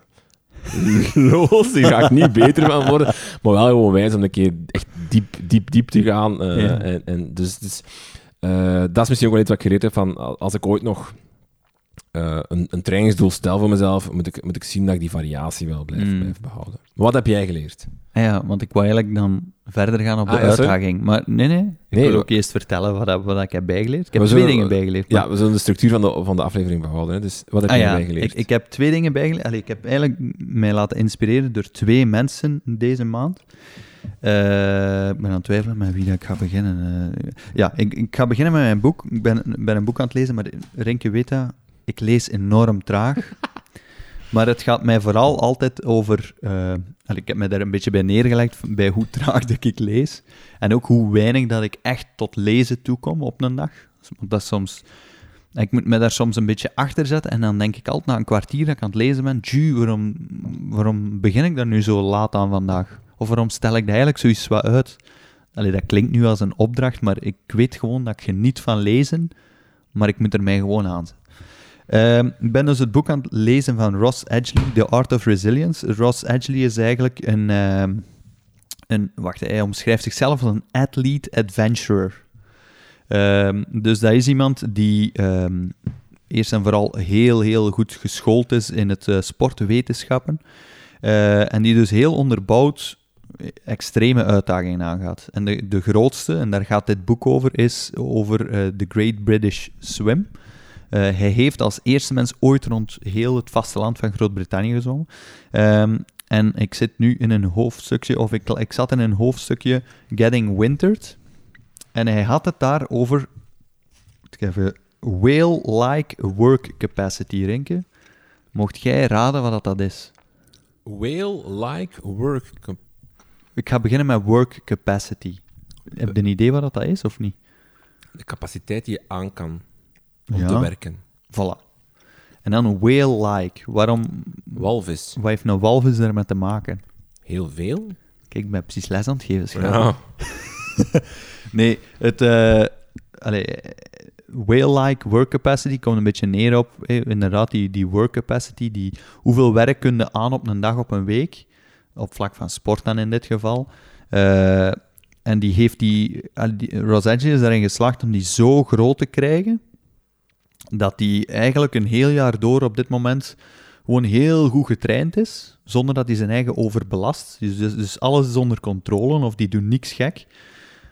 <laughs> los, hier ga ik niet beter van worden. Maar wel gewoon wijs om een keer echt diep, diep, diep te gaan. eh, Ja. en, en dus, dus eh, dat is misschien ook wel iets wat ik geleerd heb van, als ik ooit nog eh, een, een trainingsdoel stel voor mezelf, moet ik, moet ik zien dat ik die variatie wel blijf, Mm. blijf behouden. Wat heb jij geleerd? Ah ja, want ik wou eigenlijk dan verder gaan op de Ah, ja, uitdaging. Maar nee, nee. Ik Nee, wil ook eerst vertellen wat, dat- wat ik heb bijgeleerd. Ik heb We twee dingen bijgeleerd. Ja, we zullen de structuur van de, van de aflevering behouden. Hè. Dus wat heb Ah jij ja, bijgeleerd? ik, ik heb twee dingen bijgeleerd. Allee, ik heb eigenlijk mij laten inspireren door twee mensen deze maand. Eh, ik ben aan het twijfelen met wie dat ik ga beginnen. Eh, ja, ik, ik ga beginnen met mijn boek. Ik ben, ben een boek aan het lezen, maar Rinke weet dat, ik lees enorm traag. Maar het gaat mij vooral altijd over... eh, ik heb me daar een beetje bij neergelegd, bij hoe traag dat ik lees. En ook hoe weinig dat ik echt tot lezen toekom op een dag. Dat soms... Ik moet me daar soms een beetje achter zetten en dan denk ik altijd na een kwartier dat ik aan het lezen ben, "Tju, waarom, waarom begin ik daar nu zo laat aan vandaag? Of waarom stel ik dat eigenlijk zoiets wat uit? Allee, dat klinkt nu als een opdracht, maar ik weet gewoon dat ik geniet van lezen, maar ik moet er mij gewoon aan zetten. Ehm, ik ben dus het boek aan het lezen van Ross Edgley, The Art of Resilience. Ross Edgley is eigenlijk een, ehm, een wacht, hij omschrijft zichzelf als een athlete adventurer. Ehm, dus dat is iemand die eerst en vooral heel, heel goed geschoold is in het eh, sportwetenschappen. Eh, en die dus heel onderbouwd extreme uitdagingen aangaat. En de, de grootste, en daar gaat dit boek over, is over eh, The Great British Swim. Eh, hij heeft als eerste mens ooit rond heel het vasteland van Groot-Brittannië gezwommen. Ehm, en ik zit nu in een hoofdstukje, of ik, ik zat in een hoofdstukje Getting Wintered. En hij had het daar over even, whale-like work capacity, Rinke. Mocht jij raden wat dat, dat is? Whale-like work. Ik ga beginnen met work capacity. Heb je een idee wat dat, dat is, of niet? De capaciteit die je aan kan. Om Ja. te werken. Voilà. En dan whale-like. Waarom, Walvis. wat heeft een walvis daarmee te maken? Heel veel? Kijk, ik ben precies les aan het geven. Ja. <laughs> Nee, het... eh, allee, whale-like work capacity komt een beetje neer op... eh, inderdaad, die, die work capacity, die, hoeveel werk kun je aan op een dag, op een week? Op vlak van sport dan in dit geval. Eh, en die heeft die... die Edge is daarin geslaagd om die zo groot te krijgen, dat die eigenlijk een heel jaar door op dit moment gewoon heel goed getraind is, zonder dat hij zijn eigen overbelast. Dus, dus, dus alles is onder controle, of die doen niks gek.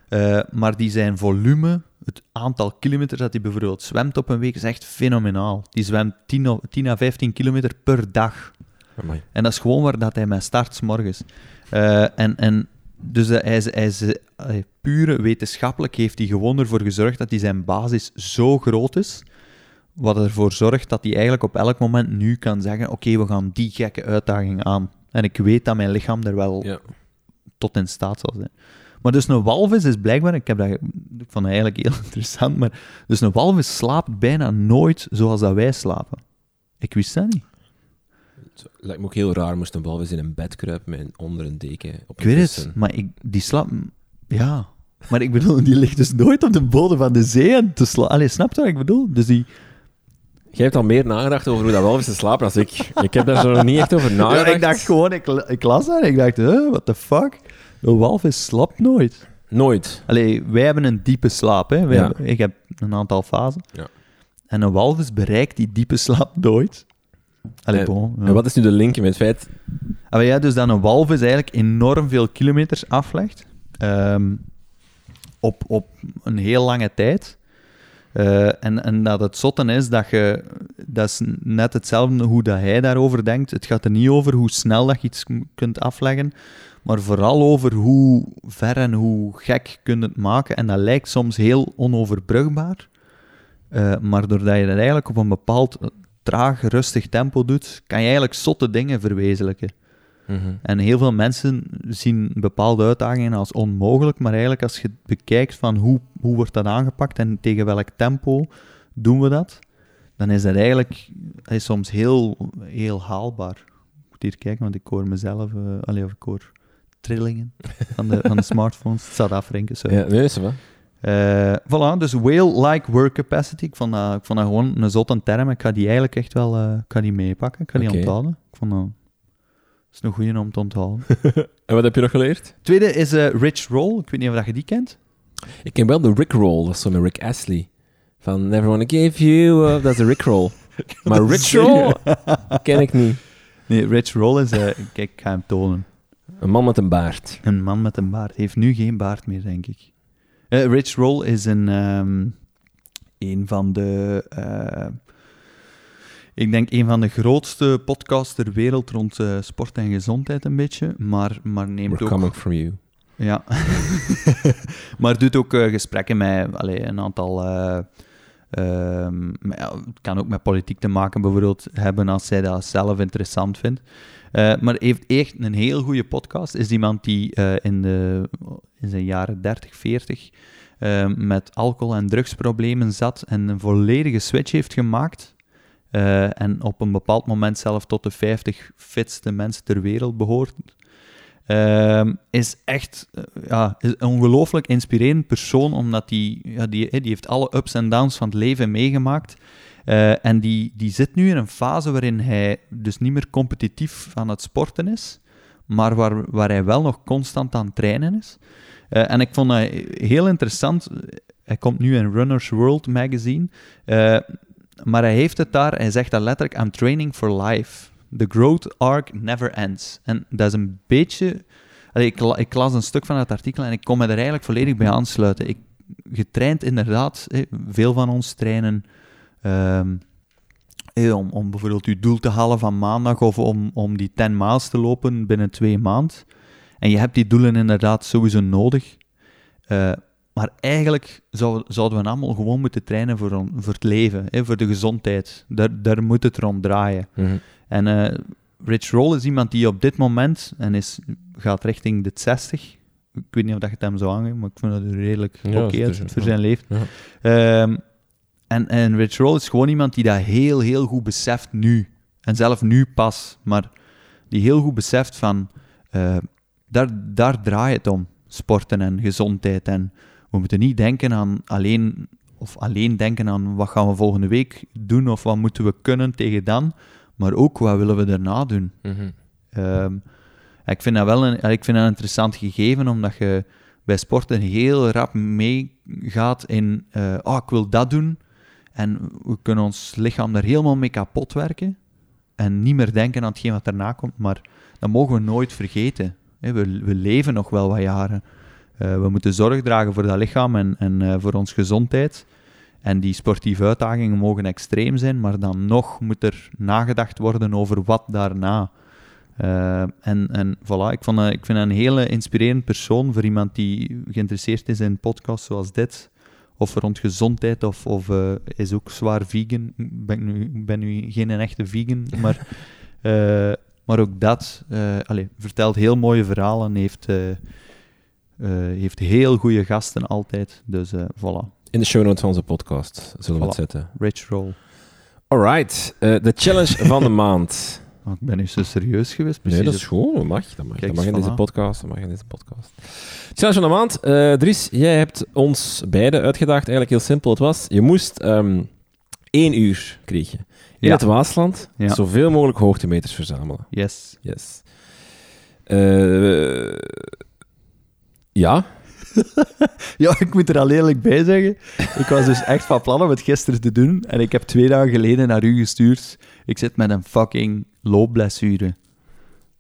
Eh, maar die zijn volume, het aantal kilometers dat hij bijvoorbeeld zwemt op een week, is echt fenomenaal. Die zwemt 10, of- 10 à 15 kilometer per dag. Amai. En dat is gewoon waar dat hij mee start 's morgens. Eh, en, en dus eh, hij is, hij eh, pure wetenschappelijk heeft hij gewoon ervoor gezorgd dat hij zijn basis zo groot is, wat ervoor zorgt dat hij eigenlijk op elk moment nu kan zeggen, oké, we gaan die gekke uitdaging aan. En ik weet dat mijn lichaam er wel Ja. tot in staat zal zijn. Maar dus een walvis is blijkbaar, ik, heb dat, ik vond dat eigenlijk heel <laughs> interessant, maar dus een walvis slaapt bijna nooit zoals dat wij slapen. Ik wist dat niet. Het lijkt me ook heel raar moest een walvis in een bed kruipen met onder een deken op Ik weet het, maar ik, die slaapt... Ja, maar ik bedoel, die ligt dus nooit op de bodem van de zee en te slapen. Allee, snap je wat ik bedoel? Dus die... Jij hebt al meer nagedacht over hoe dat walvissen slapen dan ik. Ik heb daar zo nog niet echt over nagedacht. Ja, ik dacht gewoon, ik, ik las dat en ik dacht, huh, what the fuck? Een walvis slaapt nooit. Nooit. Allee, wij hebben een diepe slaap, hè. Wij Ja. hebben- ik heb een aantal fasen. Ja. En een walvis bereikt die diepe slaap nooit. Allee, En- bon, ja. En wat is nu de link met het feit... Maar ja, dus dat een walvis eigenlijk enorm veel kilometers aflegt. ehm, op, op een heel lange tijd. Eh, en, en dat het zotten is dat je... Dat is net hetzelfde hoe dat hij daarover denkt. Het gaat er niet over hoe snel dat je iets kunt afleggen, maar vooral over hoe ver en hoe gek je het maken. En dat lijkt soms heel onoverbrugbaar. Eh, maar doordat je dat eigenlijk op een bepaald eh, traag, rustig tempo doet, kan je eigenlijk zotte dingen verwezenlijken. En heel veel mensen zien bepaalde uitdagingen als onmogelijk, maar eigenlijk als je bekijkt van hoe, hoe wordt dat aangepakt en tegen welk tempo doen we dat, dan is dat eigenlijk dat is soms heel, heel haalbaar. Ik moet hier kijken, want ik hoor mezelf, eh allee, of ik hoor trillingen van de, van de smartphones. Het staat afrinken, sorry. Ja, nee, is wel. Eh, voilà, dus whale-like work capacity. Ik vond, dat, ik vond dat gewoon een zotte term. Ik ga die eigenlijk echt wel ik ga die meepakken. Ik ga die Oké. onthouden. Ik vond dat... Dat is een goeie om te onthouden. <laughs> En wat heb je nog geleerd? Tweede is eh, Rich Roll. Ik weet niet of dat je die kent. Ik ken wel de Rickroll, dat is zo met Rick Astley. Van Never Wanna Give You Up, dat is de Rickroll. <laughs> maar Rickroll ken ik niet. Nee, Rich Roll is... eh, kijk, ik ga hem tonen. Een man met een baard. Een man met een baard. Heeft nu geen baard meer, denk ik. Eh, Rich Roll is een, ehm, een van de... ik denk een van de grootste podcasts ter wereld rond eh, sport en gezondheid een beetje. Maar, maar neemt We're ook... coming from you. Ja. <laughs> maar doet ook eh, gesprekken met allee, een aantal... eh, ehm, maar ja, het kan ook met politiek te maken bijvoorbeeld hebben als zij dat zelf interessant vindt. Maar heeft echt een heel goede podcast. Is iemand die in, de, in zijn jaren 30, 40 eh, met alcohol- en drugsproblemen zat en een volledige switch heeft gemaakt. Eh, en op een bepaald moment zelf tot de 50 fitste mensen ter wereld behoort. Ehm, is echt eh, ja, een ongelooflijk inspirerend persoon, omdat die, ja, die, die heeft alle ups en downs van het leven meegemaakt. Eh, en die, die zit nu in een fase waarin hij dus niet meer competitief aan het sporten is, maar waar, waar hij wel nog constant aan het trainen is. En ik vond dat heel interessant. Hij komt nu in Runner's World magazine. Maar hij heeft het daar, hij zegt dat letterlijk, I'm training for life. The growth arc never ends. En dat is een beetje... Ik, ik las een stuk van het artikel en ik kon me er eigenlijk volledig bij aansluiten. Ik, je traint inderdaad, veel van ons trainen ehm, om, om bijvoorbeeld je doel te halen van maandag of om, om die 10 miles te lopen binnen twee maanden. En je hebt die doelen inderdaad sowieso nodig. Eh, maar eigenlijk zou, zouden we allemaal gewoon moeten trainen voor, on- voor het leven, hè, voor de gezondheid. Daar, daar moet het erom draaien. Mhm. En eh, Rich Roll is iemand die op dit moment, en is, gaat richting de 60. Ik weet niet of dat je het hem zou aangeven, maar ik vind dat redelijk Ja, oké is voor zijn leeftijd. Ja. Ehm, En, en Rich Roll is gewoon iemand die dat heel, heel goed beseft nu. En zelf nu pas. Maar die heel goed beseft van... eh, daar, daar draait het om. Sporten en gezondheid. En we moeten niet denken aan alleen... Of alleen denken aan wat gaan we volgende week doen. Of wat moeten we kunnen tegen dan. Maar ook wat willen we daarna doen. Mhm. Ehm, ik vind dat wel een, ik vind dat een interessant gegeven, omdat je bij sporten heel rap meegaat in, eh oh, ik wil dat doen. En we kunnen ons lichaam daar helemaal mee kapot werken. En niet meer denken aan hetgeen wat daarna komt. Maar dat mogen we nooit vergeten. We leven nog wel wat jaren. Eh, we moeten zorg dragen voor dat lichaam en, en eh, voor onze gezondheid. En die sportieve uitdagingen mogen extreem zijn, maar dan nog moet er nagedacht worden over wat daarna. Eh, en, en voilà, ik, vond, ik vind een hele inspirerend persoon voor iemand die geïnteresseerd is in podcasts zoals dit. Of rond gezondheid, of, of is ook zwaar vegan. Ik ben nu, ik ben nu geen een echte vegan, <laughs> maar, maar ook dat allee, vertelt heel mooie verhalen. Heeft, heeft heel goede gasten altijd. Dus eh voilà, In de show notes van onze podcast zullen we het zetten. Rich Roll. Alright, eh, de challenge van de maand. Oh, <laughs> ik ben nu zo serieus geweest. Nee, precies dat is goed. Dat mag. Dat mag, Kijk dat mag in deze podcast. Dat mag in deze podcast. Challenge van de maand. Eh, Dries, jij hebt ons beiden uitgedaagd. Eigenlijk heel simpel. Het was, je moest ehm één uur kregen. In Ja. het Waasland Ja. zoveel mogelijk hoogtemeters verzamelen. Yes. Yes. Eh, ja. <laughs> Ja, ik moet er al eerlijk bij zeggen. Ik was dus echt van plan om het gisteren te doen. En ik heb twee dagen geleden naar u gestuurd. Ik zit met een fucking loopblessure.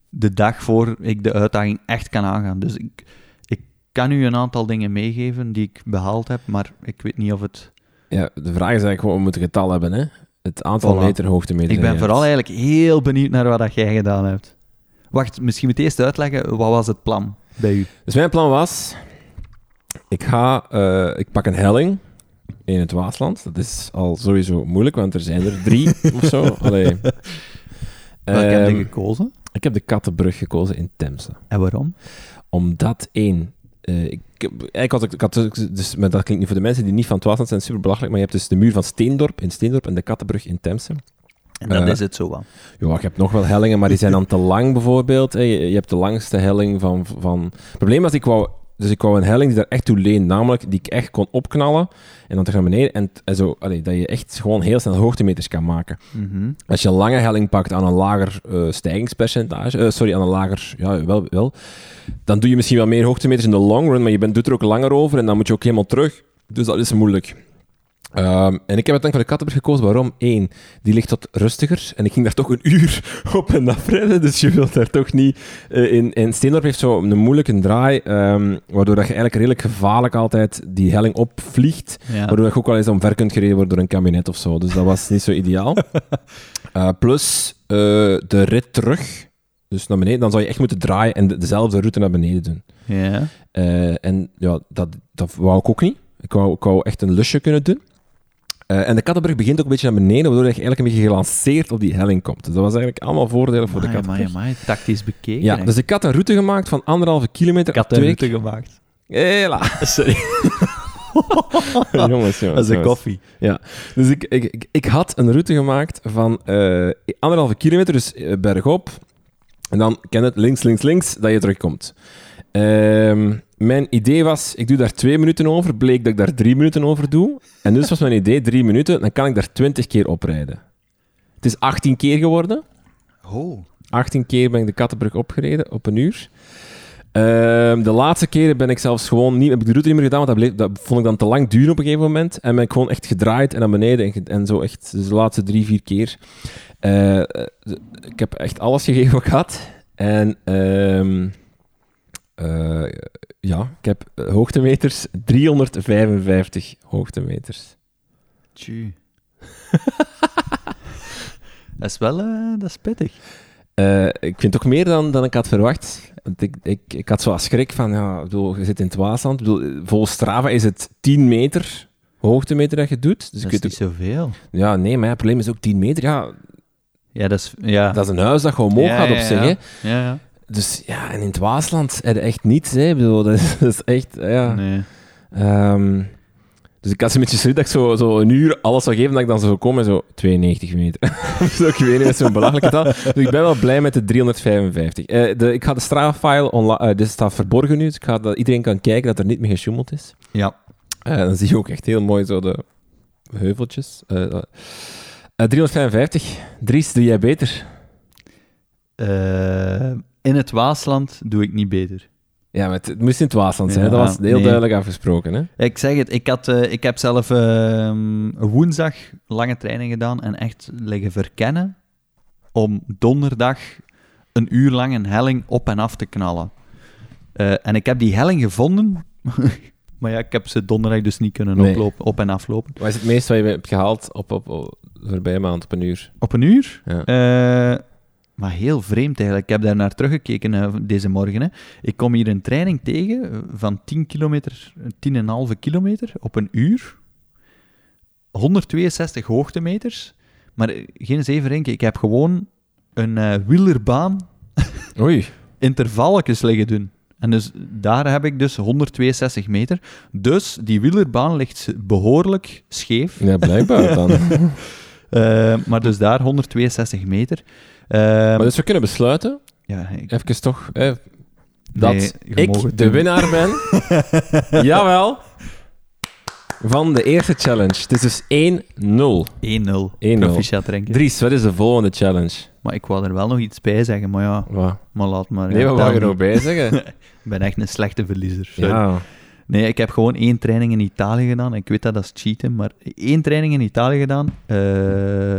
De dag voor ik de uitdaging echt kan aangaan. Dus ik, ik kan u een aantal dingen meegeven die ik behaald heb. Maar ik weet niet of het... ja. De vraag is eigenlijk gewoon, we moeten getal hebben. Hè? Het aantal Voilà. meter. Ik ben vooral hebt. eigenlijk heel benieuwd naar wat dat jij gedaan hebt. Wacht, misschien moet ik eerst uitleggen. Wat was het plan bij u? Dus mijn plan was, ik ga, eh, ik pak een helling in het Waasland. Dat is al sowieso moeilijk, want er zijn er drie <laughs> of zo. Allee. Welke heb je Ehm, gekozen? ik heb de Kattenbrug gekozen in Temse. En waarom? Omdat één, eh, ik, ik, had, ik had dus, maar dat klinkt nu voor de mensen die niet van het Waasland zijn, super belachelijk, maar je hebt dus de muur van Steendorp in Steendorp en de Kattenbrug in Temse. En dat Eh, is het zo wel. Ja, je hebt nog wel hellingen, maar die zijn dan te lang bijvoorbeeld. Je, hebt de langste helling van, van... Het probleem was, ik wou, dus ik wou een helling die daar echt toe leent, namelijk die ik echt kon opknallen en dan terug naar beneden. En, en zo, allee, dat je echt gewoon heel snel hoogtemeters kan maken. Mhm. Als je een lange helling pakt aan een lager eh, stijgingspercentage, eh, sorry, aan een lager, ja, wel, wel, dan doe je misschien wel meer hoogtemeters in de long run, maar je bent, doet er ook langer over en dan moet je ook helemaal terug. Dus dat is moeilijk. Ehm, en ik heb uiteindelijk voor de Kattenburg gekozen. Waarom? Eén, die ligt wat rustiger. En ik ging daar toch een uur <laughs> op en af rijden. Dus je wilt daar toch niet... eh, in, in Steendorp heeft zo een moeilijke draai, ehm, waardoor dat je eigenlijk redelijk gevaarlijk altijd die helling opvliegt. Ja. Waardoor je ook wel eens omver kunt gereden worden door een kabinet of zo. Dus dat was niet zo ideaal. <laughs> Eh, plus eh, de rit terug, dus naar beneden, dan zou je echt moeten draaien en de- dezelfde route naar beneden doen. Ja. En ja, dat, dat wou ik ook niet. Ik wou, ik wou echt een lusje kunnen doen. Eh, en de Kattenbrug begint ook een beetje naar beneden, waardoor je eigenlijk een beetje gelanceerd op die helling komt. Dus dat was eigenlijk allemaal voordelen voor de Kattenbrug. amai, amai, tactisch bekeken. Ja, dus ik had een route gemaakt van anderhalve kilometer. ik twee een route keer- gemaakt. Hela. <laughs> Sorry, <laughs> jongens, jongens. dat is een jongens. koffie. Dus ik, ik, ik, ik had een route gemaakt van eh, anderhalve kilometer, dus eh, bergop. En dan ken het links, links, links, dat je terugkomt. Ehm, mijn idee was, ik doe daar twee minuten over. Bleek dat ik daar drie minuten over doe. En dus was mijn idee, drie minuten, dan kan ik daar twintig keer oprijden. Het is 18 keer geworden. Oh. 18 keer ben ik de Kattenbrug opgereden op een uur. Ehm, de laatste keren ben ik zelfs gewoon niet, heb ik de route niet meer gedaan, want dat, bleef, dat vond ik dan te lang duren op een gegeven moment. En ben ik gewoon echt gedraaid en naar beneden en, zo echt, dus de laatste drie, vier keer. Eh, eh, ik heb echt alles gegeven wat ik had. En ehm, eh, ja, ik heb eh, hoogtemeters, 355 hoogtemeters. Tju. <laughs> dat is wel eh, dat is pittig. Ik vind toch meer dan, dan ik had verwacht. Want ik, ik, ik had zo als schrik van, ja, bedoel, je zit in het Waasland. Bedoel, volgens Strava is het 10 meter hoogtemeter dat je doet. Dus dat is niet zoveel. ook- ja, nee, maar het probleem is ook 10 meter. Ja, Ja, dat is... Ja. dat is een huis dat gewoon omhoog Ja, gaat op zich. Ja, ja. Dus ja, en in het Waasland heb je echt niets. Hè. Ik bedoel, <laughs> dat is, dat is echt, ja. Nee. Ehm, Dus ik had zo'n beetje zoiets dat ik zo, zo een uur alles zou geven, dat ik dan zo kom en zo 92 meter. <laughs> zo, ik weet niet, met zo'n belachelijke taal. Dus ik ben wel blij met de 355. Eh, de, ik ga de Strava-file online... eh dit staat verborgen nu, dus ik ga dat iedereen kan kijken dat er niet meer gesjoemeld is. Ja. Eh, dan zie je ook echt heel mooi zo de heuveltjes. Eh, eh, 355. Dries, doe jij beter? Eh, in het Waasland doe ik niet beter. Ja, maar het, het moest in het Waasland zijn. Ja, dat was heel nee. duidelijk afgesproken. Hè? Ik zeg het, ik, had, eh, ik heb zelf ehm, woensdag lange training gedaan en echt liggen verkennen om donderdag een uur lang een helling op en af te knallen. Eh, en ik heb die helling gevonden, <laughs> maar ja, ik heb ze donderdag dus niet kunnen Nee. oplopen, op en aflopen. Wat is het meest wat je hebt gehaald op, op, op voorbije maand op een uur? Op een uur? Ja. Maar heel vreemd eigenlijk. Ik heb daar naar teruggekeken eh, deze morgen. Hè. Ik kom hier een training tegen eh, van 10 kilometer, eh, 10,5 kilometer op een uur. 162 hoogtemeters. Maar eh, geen denken, ik heb gewoon een wielerbaan <laughs> Oei. intervalletjes liggen doen. En dus daar heb ik dus 162 meter. Dus die wielerbaan ligt behoorlijk scheef. Ja, blijkbaar dan. <laughs> Maar dus daar 162 meter. Eh, maar dus we kunnen besluiten, ja, ik, even toch, hè, dat Nee, ik de doen. winnaar ben. <laughs> Jawel. Van de eerste challenge. Het is dus 1-0. 1-0. Proficiat renken. Dries, wat is de volgende challenge? Maar ik wou er wel nog iets bij zeggen, maar ja, Wat? maar laat maar. Nee, wat wou je er nog bij zeggen? <laughs> Ik ben echt een slechte verliezer. sorry. ja. Nee, ik heb gewoon één training in Italië gedaan. Ik weet dat dat is cheaten, maar één training in Italië gedaan. Eh, <laughs>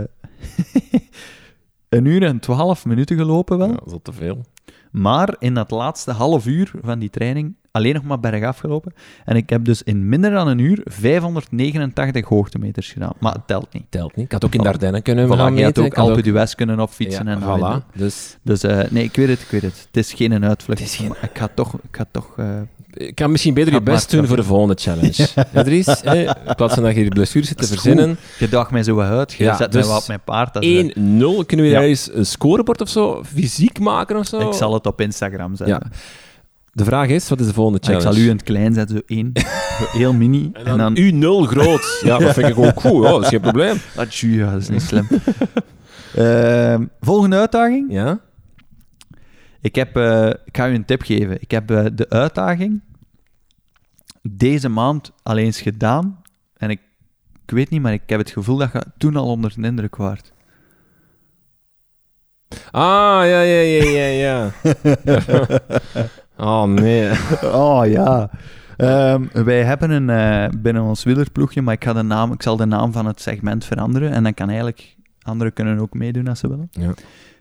een uur en twaalf minuten gelopen wel. ja, dat is al te veel. Maar in dat laatste half uur van die training alleen nog maar bergaf gelopen. En ik heb dus in minder dan een uur 589 hoogtemeters gedaan. Maar het telt niet. Telt niet. Ik had ook in. Dardenne kunnen Voilà, gaan je had meten. ook Alpe d'Huez kunnen opfietsen Ja, en voilà. Dus Dus eh, nee, ik weet het, ik weet het. Het is geen uitvlucht. Het is geen- Ik ga toch... Ik ga toch eh, ik kan misschien beter je best doen voor de volgende challenge. <laughs> Ja, Dries, in plaats van dat je die blessure zit te verzinnen. je daagt mij zo uit. Je Ja, zet dus mij wat op mijn paard. Dat is, 1-0. Kunnen we Ja. daar eens een scorebord of zo fysiek maken of zo? ik zal het op Instagram zetten. Ja. De vraag is, wat is de volgende Maar ik challenge? zal u in het klein zetten, zo één. zo heel mini. En dan, U0 groot. <laughs> Ja, dat vind ik ook cool. Ja, dat is geen probleem. <laughs> Tjoe, ja, dat is niet slim. <laughs> Ehm, volgende uitdaging. Ja? Ik, heb, eh, ik ga u een tip geven. Ik heb eh, de uitdaging deze maand al eens gedaan. En ik, ik weet niet, maar ik heb het gevoel dat je toen al onder de indruk waart. Ah, ja, ja, ja, ja, ja. Oh, nee. <laughs> Oh ja. Ehm, wij hebben een eh, binnen ons wielerploegje, maar ik, ga de naam, ik zal de naam van het segment veranderen. En dan kan eigenlijk anderen kunnen ook meedoen als ze willen. Ja.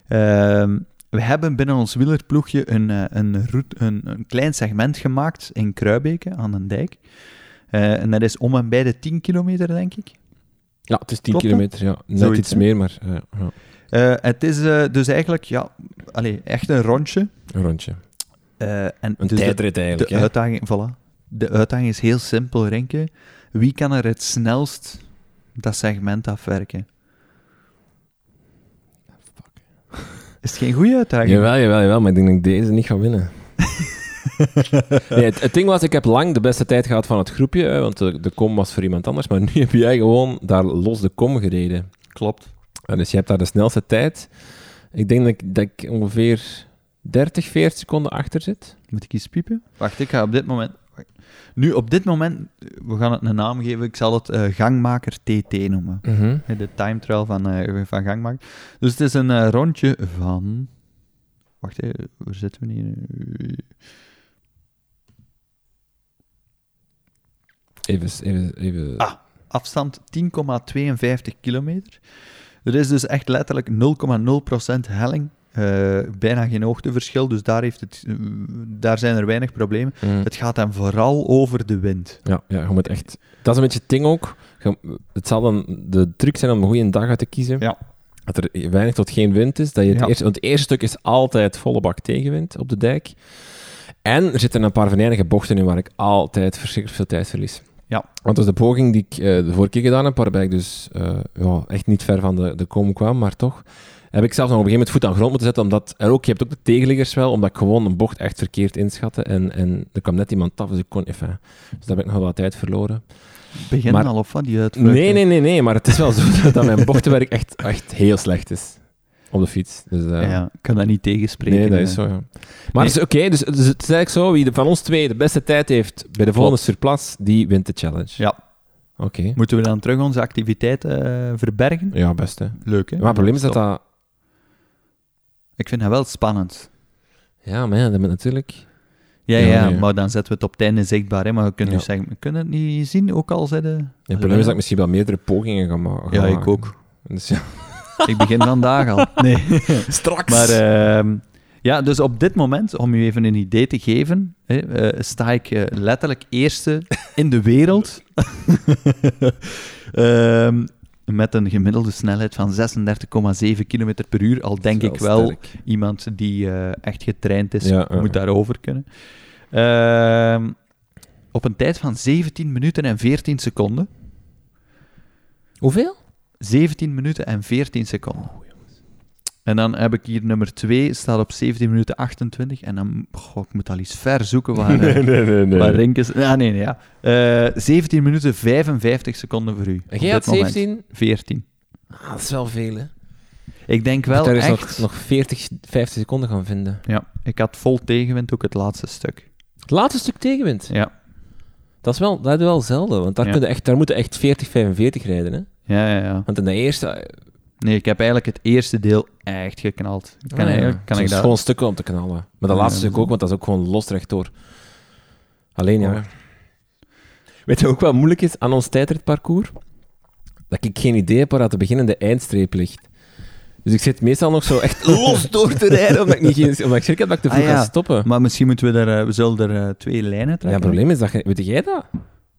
Ehm, we hebben binnen ons wielerploegje een, eh, een, route, een, een klein segment gemaakt in Kruibeke aan een dijk. Eh, en dat is om en bij de 10 kilometer, denk ik. Ja, het is 10 Klopt dat? kilometer, ja. Net Zoiets, iets hè? meer, maar ja, ja. Het is dus eigenlijk ja, allee, echt een rondje. een rondje. Eh, en Een dus de- tijdrit eigenlijk, De hè. uitdaging, voilà. De uitdaging is heel simpel, Renke. Wie kan er het snelst dat segment afwerken? Is het geen goede uitdaging? Jawel, jawel, jawel, maar ik denk dat ik deze niet ga winnen. <laughs> nee, het, het ding was, ik heb lang de beste tijd gehad van het groepje, hè, want de, de kom was voor iemand anders, maar <laughs> nu heb jij gewoon daar los de kom gereden. Klopt. En dus je hebt daar de snelste tijd. Ik denk dat ik, dat ik ongeveer 30, 40 seconden achter zit. Moet ik iets piepen? Wacht, ik ga op dit moment... wacht. Nu, op dit moment, we gaan het een naam geven. Ik zal het eh, Gangmaker TT noemen. Eh, De time trial van, eh, van Gangmaker. Dus het is een eh, rondje van... Wacht, hè, waar zitten we hier? Even, even, even. Ah. Afstand 10,52 kilometer. Er is dus echt letterlijk 0,0% helling. Eh, bijna geen hoogteverschil, dus daar, heeft het, eh, daar zijn er weinig problemen. Mm. Het gaat dan vooral over de wind. Ja, ja, je moet echt... Dat is een beetje het ding ook. Je- het zal dan de truc zijn om een goede dag uit te kiezen. Ja. Dat er weinig tot geen wind is. Dat je het, Ja. eerste, want het eerste stuk is altijd volle bak tegenwind op de dijk. En er zitten een paar venijnige bochten in waar ik altijd verschrikkelijk veel tijd verlies. Ja. Want dat is de poging die ik eh, de vorige keer gedaan heb, waarbij ik dus ja, echt niet ver van de, de kom kwam, maar toch heb ik zelfs nog op een gegeven moment voet aan grond moeten zetten, omdat er ook, je hebt ook de tegenliggers wel, omdat ik gewoon een bocht echt verkeerd inschatte en, en er kwam net iemand af, dus ik kon even, dus daar heb ik nog wel wat tijd verloren. Begin Maar- al of wat, die. Nee, nee, nee, nee, maar het is wel zo <laughs> dat mijn bochtenwerk echt, echt heel slecht is op de fiets. Dus, eh, Ja, ik kan dat niet tegenspreken. nee, dat eh. is zo, ja. Maar Nee. is oké, dus, dus het is eigenlijk zo, wie de- van ons twee de beste tijd heeft bij de volgende surplus, die wint de challenge. Ja. Oké. Moeten we dan terug onze activiteiten eh, verbergen? Ja, best, hè. Leuk, hè? Maar het probleem is dat dat... Ik vind dat wel spannend. Ja, maar ja, dat moet natuurlijk... Ja, Ja, ja, maar dan zetten we het op het einde zichtbaar. Hè? Maar we kunnen Ja. dus zeggen, we kunnen het niet zien, ook al zetten... Het probleem is dat ik misschien wel meerdere pogingen ga, ma- ga Ja, ik maken. ook. Dus ja. <laughs> Ik begin vandaag al. <laughs> Nee. Straks! Maar ehm, ja, dus op dit moment, om u even een idee te geven, hè, eh, sta ik eh, letterlijk eerste in de wereld. <laughs> Ehm, met een gemiddelde snelheid van 36,7 km per uur. Al denk ik wel, iemand die eh, echt getraind is, Ja, moet daarover kunnen. Ehm, op een tijd van 17 minuten en 14 seconden. Hoeveel? 17 minuten en 14 seconden. En dan heb ik hier nummer 2, staat op 17 minuten 28. En dan, goh, ik moet al eens ver zoeken waar, <laughs> eh, nee, nee, nee. waar Rink is. Ah, nee, nee, ja. Eh, 17 minuten 55 seconden voor u. En jij had dit moment. 17? 14. Ah, dat is wel veel, hè. Ik denk wel Daar echt... nog, nog 40, 50 seconden gaan vinden. Ja, ik had vol tegenwind ook het laatste stuk. Het laatste stuk tegenwind. Ja, Dat is wel, dat is wel zelden, want daar, Ja. kun je echt, daar moeten echt 40, 45 rijden, hè. ja, ja. ja. Want in de eerste... Nee, ik heb eigenlijk het eerste deel echt geknald. Kan, ah, ja, eigenlijk, kan het ik is dat... gewoon stukken om te knallen. Maar de Ja, laatste dat stuk ook, want dat is ook gewoon los rechtdoor. Alleen, ja. Oh. Weet je wat ook wel moeilijk is aan ons tijdritparcours? Dat ik geen idee heb waar dat de beginnende eindstreep ligt. Dus ik zit meestal nog zo echt <laughs> los door te rijden, omdat ik, niet geen, omdat ik schrik heb dat ik te Ah, vroeg ja. ga stoppen. Maar misschien moeten we er... eh, we zullen er eh, twee lijnen Ja, het trekken. probleem is dat je... Weet jij dat?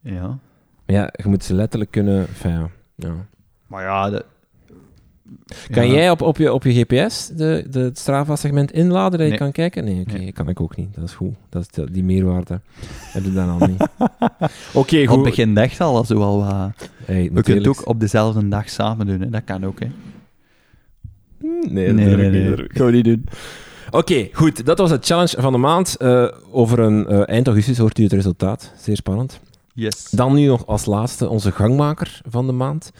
Ja. Maar ja, je moet ze letterlijk kunnen... Enfin, ja. ja. Maar ja... De... Kan Ja. jij op, op, je, op je GPS de, de, het Strava-segment inladen dat je Nee. kan kijken? Nee, oké, Nee. kan ik ook niet. Dat is goed. Dat is de- die meerwaarde. heb je dan al niet. <laughs> Oké, Het goed. begint echt al zo wel wat... Hey, We kunnen het ook op dezelfde dag samen doen, hè. Dat kan ook, hè. Nee, dat durf ik niet, dat durf ik Gaan we niet doen. Oké, goed. Dat was de challenge van de maand. Eh, over een eh, eind augustus hoort u het resultaat. Zeer spannend. Yes. Dan nu nog als laatste onze gangmaker van de maand.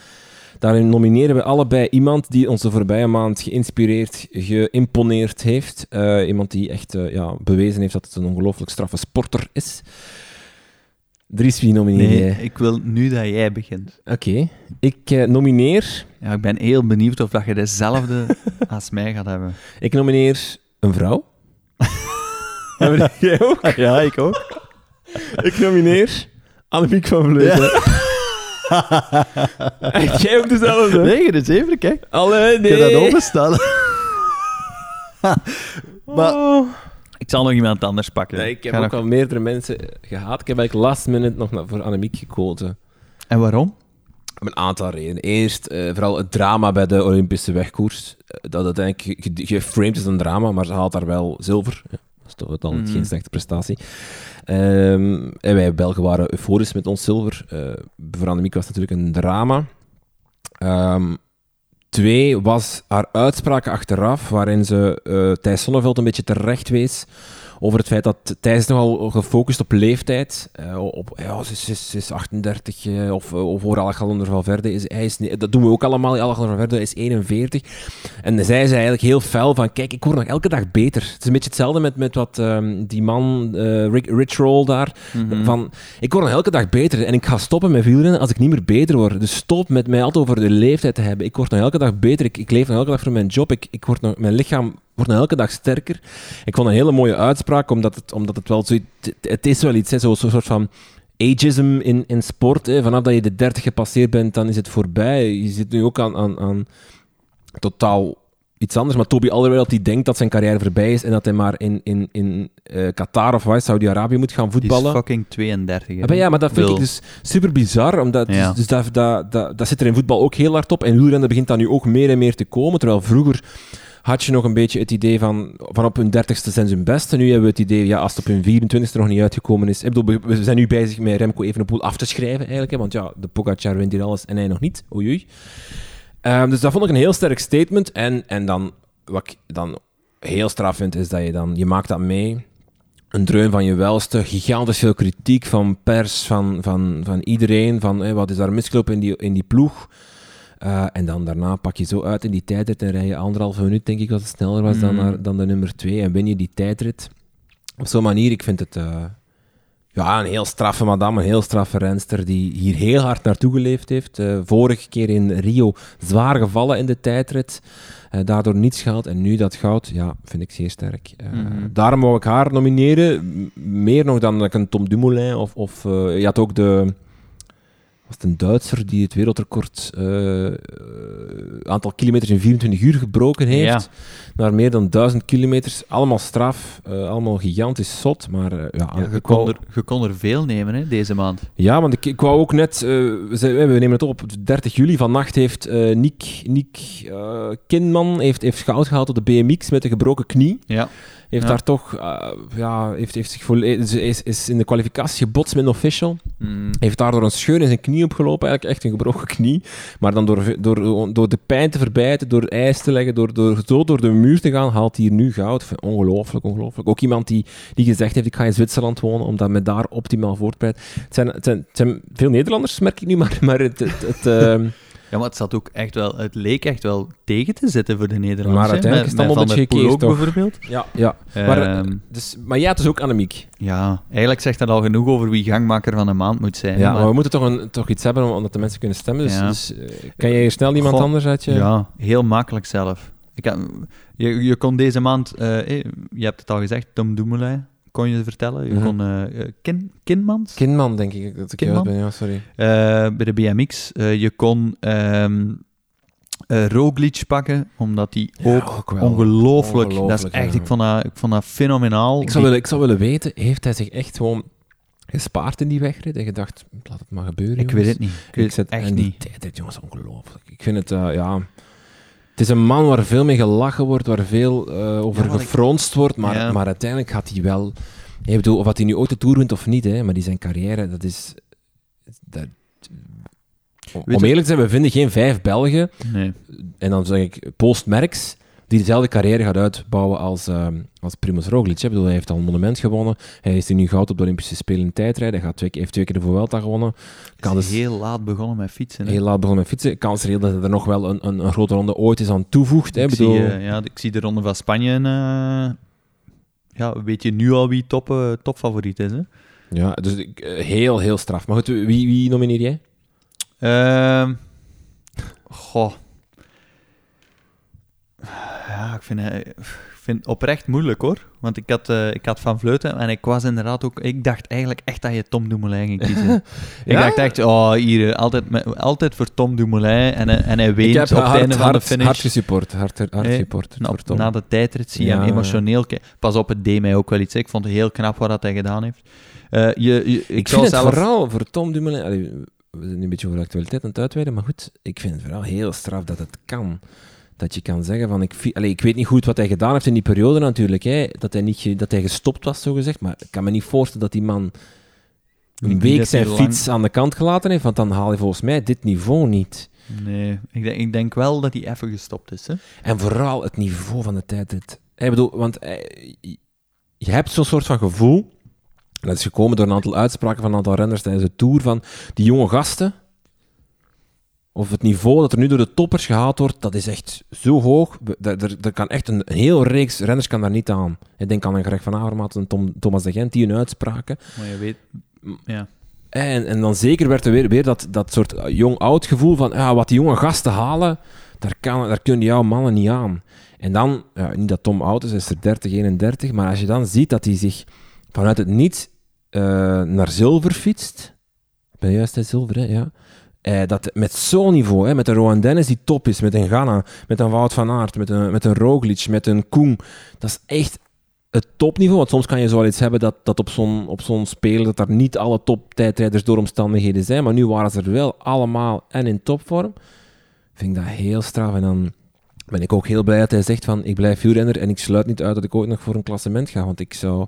Daarin nomineren we allebei iemand die ons de voorbije maand geïnspireerd, geïmponeerd heeft. Eh, iemand die echt eh, ja, bewezen heeft dat het een ongelooflijk straffe sporter is. Dries, wie nomineer Nee, jij? ik wil nu dat jij begint. Oké. Ik eh, nomineer... Ja, ik ben heel benieuwd of dat je dezelfde <laughs> als mij gaat hebben. Ik nomineer een vrouw. <laughs> Jij ook? Ja, ik ook. Ik nomineer Annemiek van Vleuten. <laughs> Echt, jij ook dezelfde? Nee, dat is even, kijk. Alle, Ik nee. kan dat openstellen. maar Oh. ik zal nog iemand anders pakken. Nee, ik heb Ga ook nog- al meerdere mensen gehaat. Ik heb eigenlijk last minute nog naar- voor Annemiek gekozen. En waarom? Om een aantal redenen. Eerst, eh, vooral het drama bij de Olympische wegkoers. Eh, dat uiteindelijk ge- ge- geframed is een drama, maar ze haalt daar wel zilver. Dat is toch dan Mhm. geen slechte prestatie. Ehm, en wij Belgen waren euforisch met ons zilver. Eh, voor Annemiek was natuurlijk een drama. Ehm, twee was haar uitspraken achteraf, waarin ze eh Thijs Sonneveld een beetje terecht wees over het feit dat Thijs nogal gefocust op leeftijd. Eh, op, ja, ze, is- is- ze is 38, eh, of, eh, of voor Alejandro Valverde is hij is, niet- Dat doen we ook allemaal. Alejandro Valverde is 41. En zij zei eigenlijk heel fel van, kijk, ik word nog elke dag beter. Het is een beetje hetzelfde met, met wat ehm, die man, eh, Rick, Rich Roll daar, Mhm. van, ik word nog elke dag beter en ik ga stoppen met wielrennen als ik niet meer beter word. Dus stop met mij altijd over de leeftijd te hebben. Ik word nog elke dag beter. Ik, ik leef nog elke dag voor mijn job. Ik, ik word nog, mijn lichaam wordt elke dag sterker. Ik vond een hele mooie uitspraak, omdat het, omdat het wel. Het, is wel iets, hè, zo'n soort van ageism in, in sport. Hè. Vanaf dat je de 30 gepasseerd bent, dan is het voorbij. Je zit nu ook aan, aan, aan totaal iets anders. Maar Toby Alderweireld die denkt dat zijn carrière voorbij is en dat hij maar in, in, in eh, Qatar of Saudi-Arabië moet gaan Die is voetballen. fucking 32. hè. Ah, maar ja, maar dat vind Wil. ik dus super bizar. Omdat, Ja. Dus, dus dat, dat, dat, dat zit er in voetbal ook heel hard op. En wielrennen begint dat nu ook meer en meer te komen. Terwijl vroeger had je nog een beetje het idee van, van op hun dertigste zijn ze hun beste. Nu hebben we het idee, ja, als het op hun 24ste nog niet uitgekomen is. Ik bedoel, we zijn nu bezig met Remco Evenepoel af te schrijven eigenlijk. Hè, want ja, de Pogacar wint hier alles en hij nog niet. Oei oei. Ehm, dus dat vond ik een heel sterk statement. En, en dan, wat ik dan heel straf vind, is dat je dan, je maakt dat mee. een dreun van je welste, gigantisch veel kritiek van pers, van, van, van iedereen, van wat is daar misgelopen in die, in die ploeg. Uh, en dan daarna pak je zo uit in die tijdrit en rij je anderhalve minuut, denk ik, dat het sneller was dan, Mm. naar- dan de nummer twee. En win je die tijdrit. Op zo'n manier, ik vind het uh, ja, een heel straffe madame, een heel straffe renster die hier heel hard naartoe geleefd heeft. Uh, vorige keer in Rio zwaar gevallen in de tijdrit. Uh, daardoor niets gehaald. En nu dat goud, ja, vind ik zeer sterk. Uh, Mhm. Daarom wou ik haar nomineren. Meer nog dan een Tom Dumoulin. Of, of je had ook de... Was het een Duitser die het wereldrecord uh, aantal kilometers in 24 uur gebroken heeft? Ja. Naar meer dan 1000 kilometers. Allemaal straf, uh, allemaal gigantisch zot. Maar uh, ja, Ja, je, kon er, je kon er veel nemen hè, deze maand. ja, want ik, ik wou ook net... Uh, we, we, nemen het op, 30 juli. Vannacht heeft uh, Nick, Nick uh, Kinman heeft, heeft goud gehaald op de BMX met een gebroken knie. Ja. Heeft Ja. daar toch... uh, ja, heeft, heeft zich. Is, is in de kwalificatie gebotst met een official. Mm. Heeft daardoor een scheur in zijn knie opgelopen. Eigenlijk echt een gebroken knie. Maar dan door, door, door de pijn te verbijten, door ijs te leggen, door, door zo door de muur te gaan, haalt hij hier nu goud. Ongelooflijk, ongelooflijk. Ook iemand die, die gezegd heeft, ik ga in Zwitserland wonen, omdat me daar optimaal voortbreidt. Het zijn, het, zijn, het zijn veel Nederlanders, merk ik nu, <laughs> maar, maar het... het, het uh, Ja, maar het zat ook echt wel... Het leek echt wel tegen te zitten voor de Nederlanders. Maar uiteindelijk is het allemaal een beetje gekeerd, toch? bijvoorbeeld. ja, ja. Maar, Ehm, dus, maar ja, het is ook Annemiek. ja, eigenlijk zegt dat al genoeg over wie gangmaker van de maand moet zijn. Ja, maar- maar we moeten toch, een, toch iets hebben omdat de mensen kunnen stemmen. Dus, Ja. dus uh, kan jij hier snel iemand Goh, anders uit je... Ja, heel makkelijk zelf. Ik had, je, je kon deze maand, eh, eh, je hebt het al gezegd, Tom Dumoulin, kon je vertellen. Je Mhm. kon eh, eh, Kin, Kinmans Kinman, denk ik dat ik Kinman? ben. Ja, sorry. eh, bij de BMX. Je kon eh, Roglic pakken, omdat die Ja, ook, ongelooflijk, dat is echt, ja. ik vond dat, ik vond dat fenomenaal. Ik zou, willen, ik zou willen weten, heeft hij zich echt gewoon gespaard in die wegrit en gedacht, laat het maar gebeuren, ik jongens. weet het niet. Ik weet Ik zet het echt en die niet. tijdrit, jongens, ongelooflijk. Ik vind het, ja... Het is een man waar veel mee gelachen wordt, waar veel uh, over Ja, ik- gefronst wordt, maar, Ja. maar uiteindelijk gaat hij wel... Ik bedoel, of wat hij nu ooit de Tour wint of niet, hè, maar die zijn carrière, dat is... Dat, om eerlijk te zijn, we vinden geen vijf Belgen Nee. en dan zeg ik Post Merks, die dezelfde carrière gaat uitbouwen als, uh, als Primoz Roglic. Ik bedoel, hij heeft al een monument gewonnen. Hij is nu goud op de Olympische Spelen in tijdrijden. Hij gaat twee, heeft twee keer de Vuelta gewonnen. Kan dus- heel laat begonnen met fietsen. hè. Heel laat begonnen met fietsen. Kans is heel dat hij er nog wel een, een, een grote ronde ooit is aan toevoegt. Hè. ik, bedoel, zie, eh, ja, ik zie de ronde van Spanje. eh, ja, weet je nu al wie top, eh, topfavoriet is? Hè? ja, dus heel, heel straf. Maar goed, wie, wie nomineer jij? Ehm goh. Ja, ik vind, eh, ik vind het oprecht moeilijk hoor. Want ik had, eh, ik had Van Vleuten en ik was inderdaad ook... Ik dacht eigenlijk echt dat je Tom Dumoulin ging kiezen. <laughs> Ik dacht echt, oh hier, eh, altijd, met- altijd voor Tom Dumoulin. En, en hij weent heb op het hard, einde van hard, de finish. hard gesupport. Hard, gesupport Na, voor Tom. na de tijdrit zie je Ja, hem emotioneel... Pas op, het deed mij ook wel iets. Ik vond het heel knap wat dat hij gedaan heeft. Je, je- ik, ik zou vind het zelf... vooral voor Tom Dumoulin... Allee, we zijn nu een beetje over de actualiteit aan het uitweiden, maar goed, ik vind het vooral heel straf dat het kan. Dat je kan zeggen van... Ik, allee, ik weet niet goed wat hij gedaan heeft in die periode natuurlijk. Hè, dat, hij niet, dat hij gestopt was, zogezegd. Maar ik kan me niet voorstellen dat die man een week zijn lang- fiets aan de kant gelaten heeft. Want dan haal je volgens mij dit niveau niet. Nee, ik denk, ik denk wel dat hij even gestopt is. Hè? En vooral het niveau van de tijdrit. Ik bedoel, want eh, je hebt zo'n soort van gevoel... En dat is gekomen door een aantal uitspraken van een aantal renners tijdens de Tour, van die jonge gasten, of het niveau dat er nu door de toppers gehaald wordt, dat is echt zo hoog. Er, kan echt een, een heel reeks renners kan daar niet aan. Ik denk aan een Greg van Avermaat en Tom, Thomas de Gent, die hun uitspraken. Maar je weet... Ja. En, en dan zeker werd er weer, weer dat, dat soort jong-oud gevoel van ja, wat die jonge gasten halen, daar, kan, daar kunnen jouw mannen niet aan. En dan, ja, niet dat Tom oud is, hij is er 30, 31, maar als je dan ziet dat hij zich vanuit het niet eh, naar zilver fietst, ik ben juist het zilver, hè, ja. Eh, dat met zo'n niveau, hè, met een Rowan Dennis die top is, met een Ghana, met een Wout van Aert, met een, met een Roglic, met een Koen. Dat is echt het topniveau. Want soms kan je zoiets hebben dat, dat op zo'n zo'n spelen, dat daar niet alle toptijdrijders door omstandigheden zijn. Maar nu waren ze er wel allemaal en in topvorm. Vind ik dat heel straf. En dan ben ik ook heel blij dat hij zegt van, ik blijf wielrenner en ik sluit niet uit dat ik ooit nog voor een klassement ga. Want ik zou,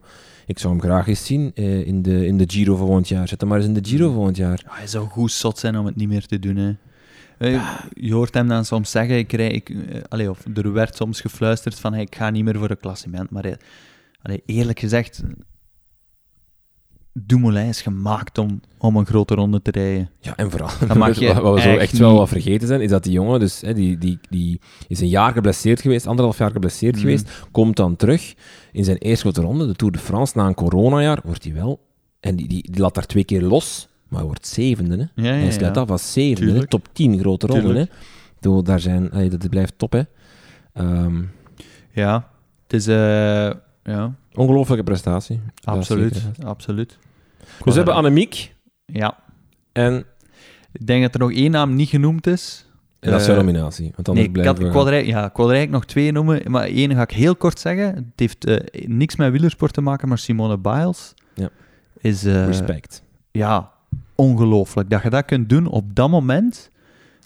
ik zou hem graag eens zien eh, in, de, in de Giro volgend jaar. Zet hem maar eens in de Giro volgend jaar. Ja, hij zou goed zot zijn om het niet meer te doen. Hè. Eh, Je hoort hem dan soms zeggen, ik rij, ik, eh, allee, of er werd soms gefluisterd van hey, ik ga niet meer voor een klassement. Maar allee, eerlijk gezegd, Dumoulin is gemaakt om, om een grote ronde te rijden. Ja, en vooral, Dat mag <laughs> je wat we zo echt wel wat vergeten zijn, is dat die jongen, dus, hè, die, die, die is een jaar geblesseerd geweest, anderhalf jaar geblesseerd Mhm. geweest, komt dan terug in zijn eerste grote ronde, de Tour de France, na een coronajaar, wordt hij wel, en die, die, die laat daar twee keer los, maar hij wordt zevende. Hè. Ja, ja, hij sluit af als zevende, hè. Top 10 grote ronde. Hè. Doe, daar zijn, allee, dat blijft top. Hè. Ehm, Ja, het is... eh, ja, ongelooflijke prestatie. Absoluut. absoluut. Dus we hebben Annemiek Ja, en, ik denk dat er nog één naam niet genoemd is. en dat is Eh, jouw nominatie. Want Nee, anders ik, had, er, ja, ik wou er eigenlijk nog twee noemen, maar één ga ik heel kort zeggen. Het heeft eh, niks met wielersport te maken, maar Simone Biles Ja. is... eh, Respect. ja, ongelooflijk. Dat je dat kunt doen op dat moment,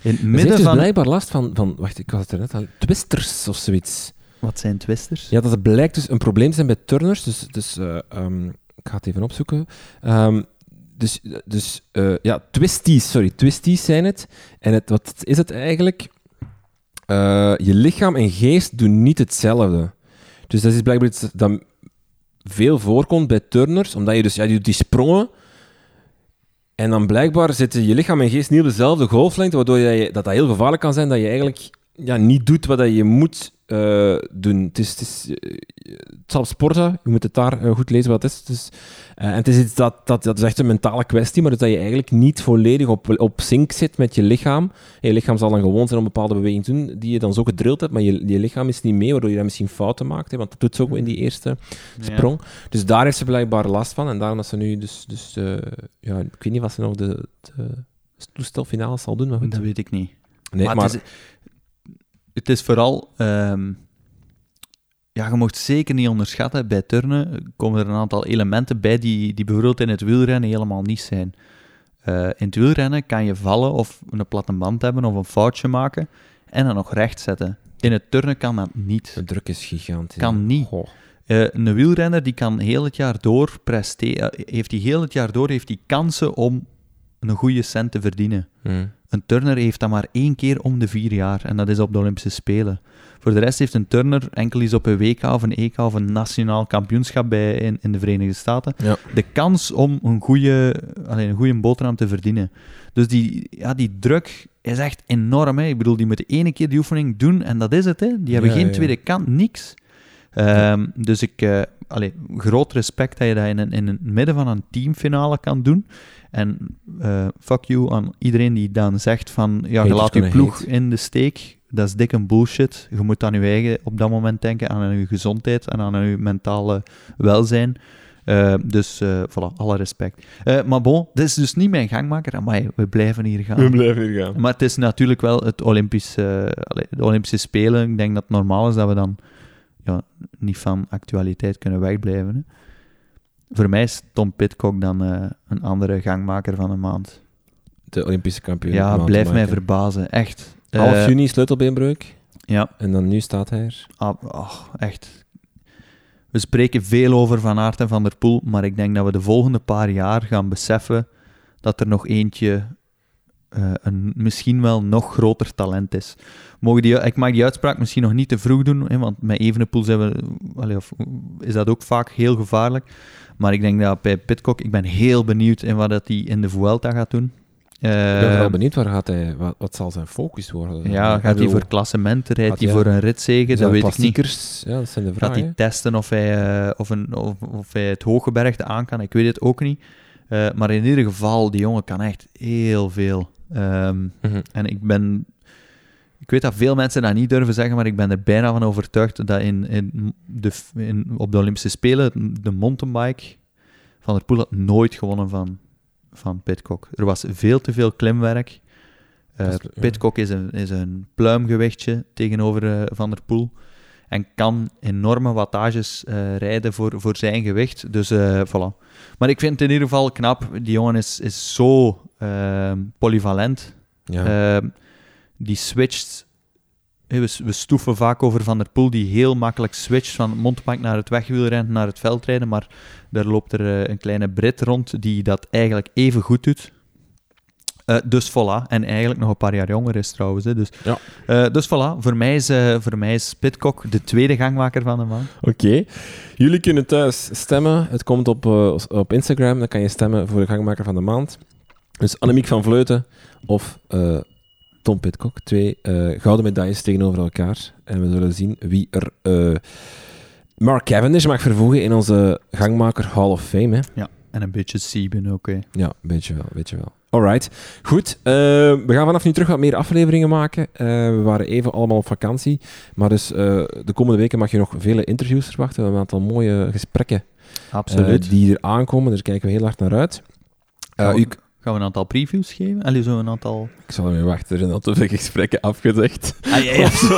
in het Ze heeft midden dus van... blijkbaar last van, van, wacht, ik was het er net aan, twisters of zoiets. Wat zijn twisters? Ja, dat blijkt dus een probleem te zijn bij turners. Dus, dus ehm, ik ga het even opzoeken. Ehm, dus dus eh, ja, twisties, sorry, twisties zijn het. En het, wat is het eigenlijk? Eh, je lichaam en geest doen niet hetzelfde. Dus dat is blijkbaar iets dat veel voorkomt bij turners, omdat je dus, ja, je doet die sprongen. En dan blijkbaar zitten je lichaam en geest niet op dezelfde golflengte, waardoor je, dat dat heel gevaarlijk kan zijn dat je eigenlijk ja, niet doet wat je moet eh, doen. Het is, het is eh, hetzelfde sporten, je moet het daar eh, goed lezen wat het is. Het is en het is iets dat, dat, dat is echt een mentale kwestie, maar dus dat je eigenlijk niet volledig op, op sync zit met je lichaam. En je lichaam zal dan gewoon zijn om bepaalde bewegingen te doen die je dan zo gedrild hebt, maar je, je lichaam is niet mee, waardoor je dan misschien fouten maakt, hè, want dat doet ze ook in die eerste sprong. Dus daar heeft ze blijkbaar last van. En daarom dat ze nu dus... dus ja, ik weet niet wat ze nog de, de toestelfinale zal doen, maar goed. dat weet ik niet. Nee, maar, maar, Het, is, het is vooral... ehm, ja, je mocht zeker niet onderschatten, bij turnen komen er een aantal elementen bij die, die bijvoorbeeld in het wielrennen helemaal niet zijn. Eh, in het wielrennen kan je vallen of een platte band hebben of een foutje maken en dan nog recht zetten. In het turnen kan dat niet. de druk is gigantisch. Kan niet. Eh, een wielrenner die kan heel het jaar door presteren, eh, heeft hij heel het jaar door heeft hij kansen om een goede cent te verdienen. Hm. Een turner heeft dat maar één keer om de vier jaar en dat is op de Olympische Spelen. Voor de rest heeft een turner enkel eens op een WK of een EK of een nationaal kampioenschap bij, in, in de Verenigde Staten Ja. de kans om een goede, alleen een goede boterham te verdienen. Dus die, ja, die druk is echt enorm. Hè. Ik bedoel, die moeten ene keer die oefening doen en dat is het. Hè. Die hebben Ja, geen ja. tweede kant, niks. Ehm, dus ik, allee, groot respect dat je dat in, in het midden van een teamfinale kan doen. En eh, fuck you aan iedereen die dan zegt van, ja, je laat je ploeg in de steek. Dat is dik een bullshit. Je moet aan je eigen op dat moment denken, aan je gezondheid en aan je mentale welzijn. Eh, dus eh voilà, alle respect. Maar bon, dit is dus niet mijn gangmaker. Amai, we blijven hier gaan. blijven hier gaan. Maar het is natuurlijk wel het Olympisch, allee, de Olympische Spelen. Ik denk dat het normaal is dat we dan ja, niet van actualiteit kunnen wegblijven. Hè. Voor mij is Tom Pitcock dan eh, een andere gangmaker van de maand. De Olympische kampioen. Ja, blijf mij verbazen. Echt. Half Eh, juni sleutelbeenbreuk. Ja, En dan nu staat hij er. ah, echt. We spreken veel over Van Aert en Van der Poel, maar ik denk dat we de volgende paar jaar gaan beseffen dat er nog eentje eh, een misschien wel nog groter talent is. Mogen die, ik mag die uitspraak misschien nog niet te vroeg doen, hè, want met Evenepoel zijn we, allee, of, is dat ook vaak heel gevaarlijk. Maar ik denk dat bij Pitcock, ik ben heel benieuwd in wat dat hij in de Vuelta gaat doen. Ik ben wel benieuwd waar gaat hij, wat, wat zal zijn focus worden. ja, gaat hij voor klassementen, rijdt Gaat hij voor een ritzege, dat weet ik niet. Ja, dat zijn de Gaat vragen. hij testen of hij, eh, of, een, of, of hij het hooggebergte aan kan? Ik weet het ook niet. Eh, maar in ieder geval, die jongen kan echt heel veel. Ehm, Mhm. en ik ben... Ik weet dat veel mensen dat niet durven zeggen, maar ik ben er bijna van overtuigd dat in, in de, in, op de Olympische Spelen de mountainbike van der Poel had nooit gewonnen van, van Pitcock. Er was veel te veel klimwerk. Dat is- ja. Pitcock is een, is een pluimgewichtje tegenover eh, Van der Poel. En kan enorme wattages eh, rijden voor, voor zijn gewicht. Dus voilà. Maar ik vind het in ieder geval knap. Die jongen is, is zo ehm, polyvalent. Ja. Die switcht. We, we stoeven vaak over Van der Poel, die heel makkelijk switcht van het mountainbike naar het wegwielrennen, naar het veldrijden. Maar daar loopt er eh, een kleine Brit rond die dat eigenlijk even goed doet. Eh, dus voilà. En eigenlijk nog een paar jaar jonger is trouwens. Hè. Dus, Ja. eh, dus voilà. Voor mij, is, eh, voor mij is Pitcock de tweede gangmaker van de maand. Oké. Jullie kunnen thuis stemmen. Het komt op, op Instagram. Dan kan je stemmen voor de gangmaker van de maand. Dus Annemiek van Vleuten of Tom Pitcock. Twee eh, gouden medailles tegenover elkaar. En we zullen zien wie er eh, Mark Cavendish mag vervoegen in onze gangmaker Hall of Fame. Hè. Ja. En een beetje Sieben ook. hè. Ja, weet je wel, weet je wel. Alright, goed. eh, we gaan vanaf nu terug wat meer afleveringen maken. We waren even allemaal op vakantie. Maar dus de komende weken mag je nog vele interviews verwachten. We hebben een aantal mooie gesprekken Absoluut. die er aankomen. Daar kijken we heel hard naar uit. U, Gaan we een aantal previews geven? Allee, zo een aantal... Ik zal hem wachten, er zijn al te veel gesprekken afgezegd. Ah, ja, <laughs> of, zo.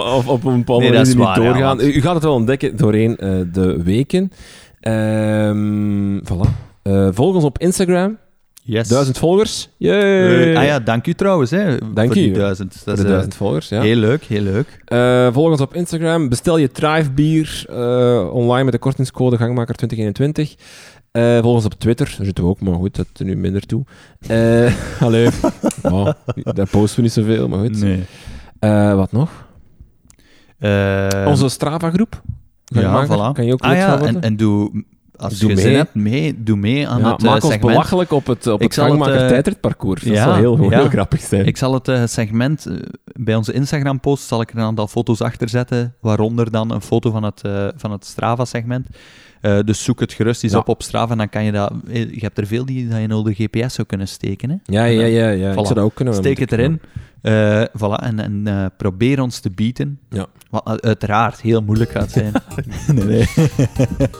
of, op een bepaalde niet doorgaan. U gaat het wel ontdekken doorheen eh, de weken. Um, voilà. Eh, volg ons op Instagram. Yes. Duizend volgers. Ah ja, dank u trouwens. Hè, dank u. Duizend. Dat is, eh, volgers, ja. Heel leuk, heel leuk. Uh, volg ons op Instagram. Bestel je Thrive bier online met de kortingscode Gangmaker2021. Uh, volgens op Twitter, daar zitten we ook, maar goed, dat er nu minder toe. Uh, <laughs> allee, <laughs> oh, daar posten we niet zoveel, maar goed. Nee. Eh, wat nog? Onze Strava-groep. Ja, voilà. kan je ook ah, ja, en, en doe als doe je mee. zin hebt, mee, doe mee aan ja, het maak segment. ons belachelijk op het, op ik het gangmaker uh. Dat ja, zal heel, grappig zijn. Ik zal het segment bij onze Instagram-post zal ik er een aantal foto's achter zetten, waaronder dan een foto van het, van het Strava-segment. Eh, dus zoek het gerust eens Ja. op op Strava en dan kan je dat... eh, Je hebt er veel die dat je in de GPS zou kunnen steken. Hè? Ja, ja, ja. ja. Ik Voilà. zou dat ook kunnen. Steek het erin. Eh, voilà, en, en probeer ons te bieden. Ja. Wat uiteraard heel moeilijk gaat zijn. <laughs> nee, nee.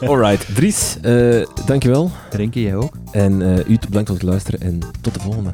<laughs> Alright, Dries, dankjewel. Renke, jij ook? En u bedankt voor het luisteren en tot de volgende.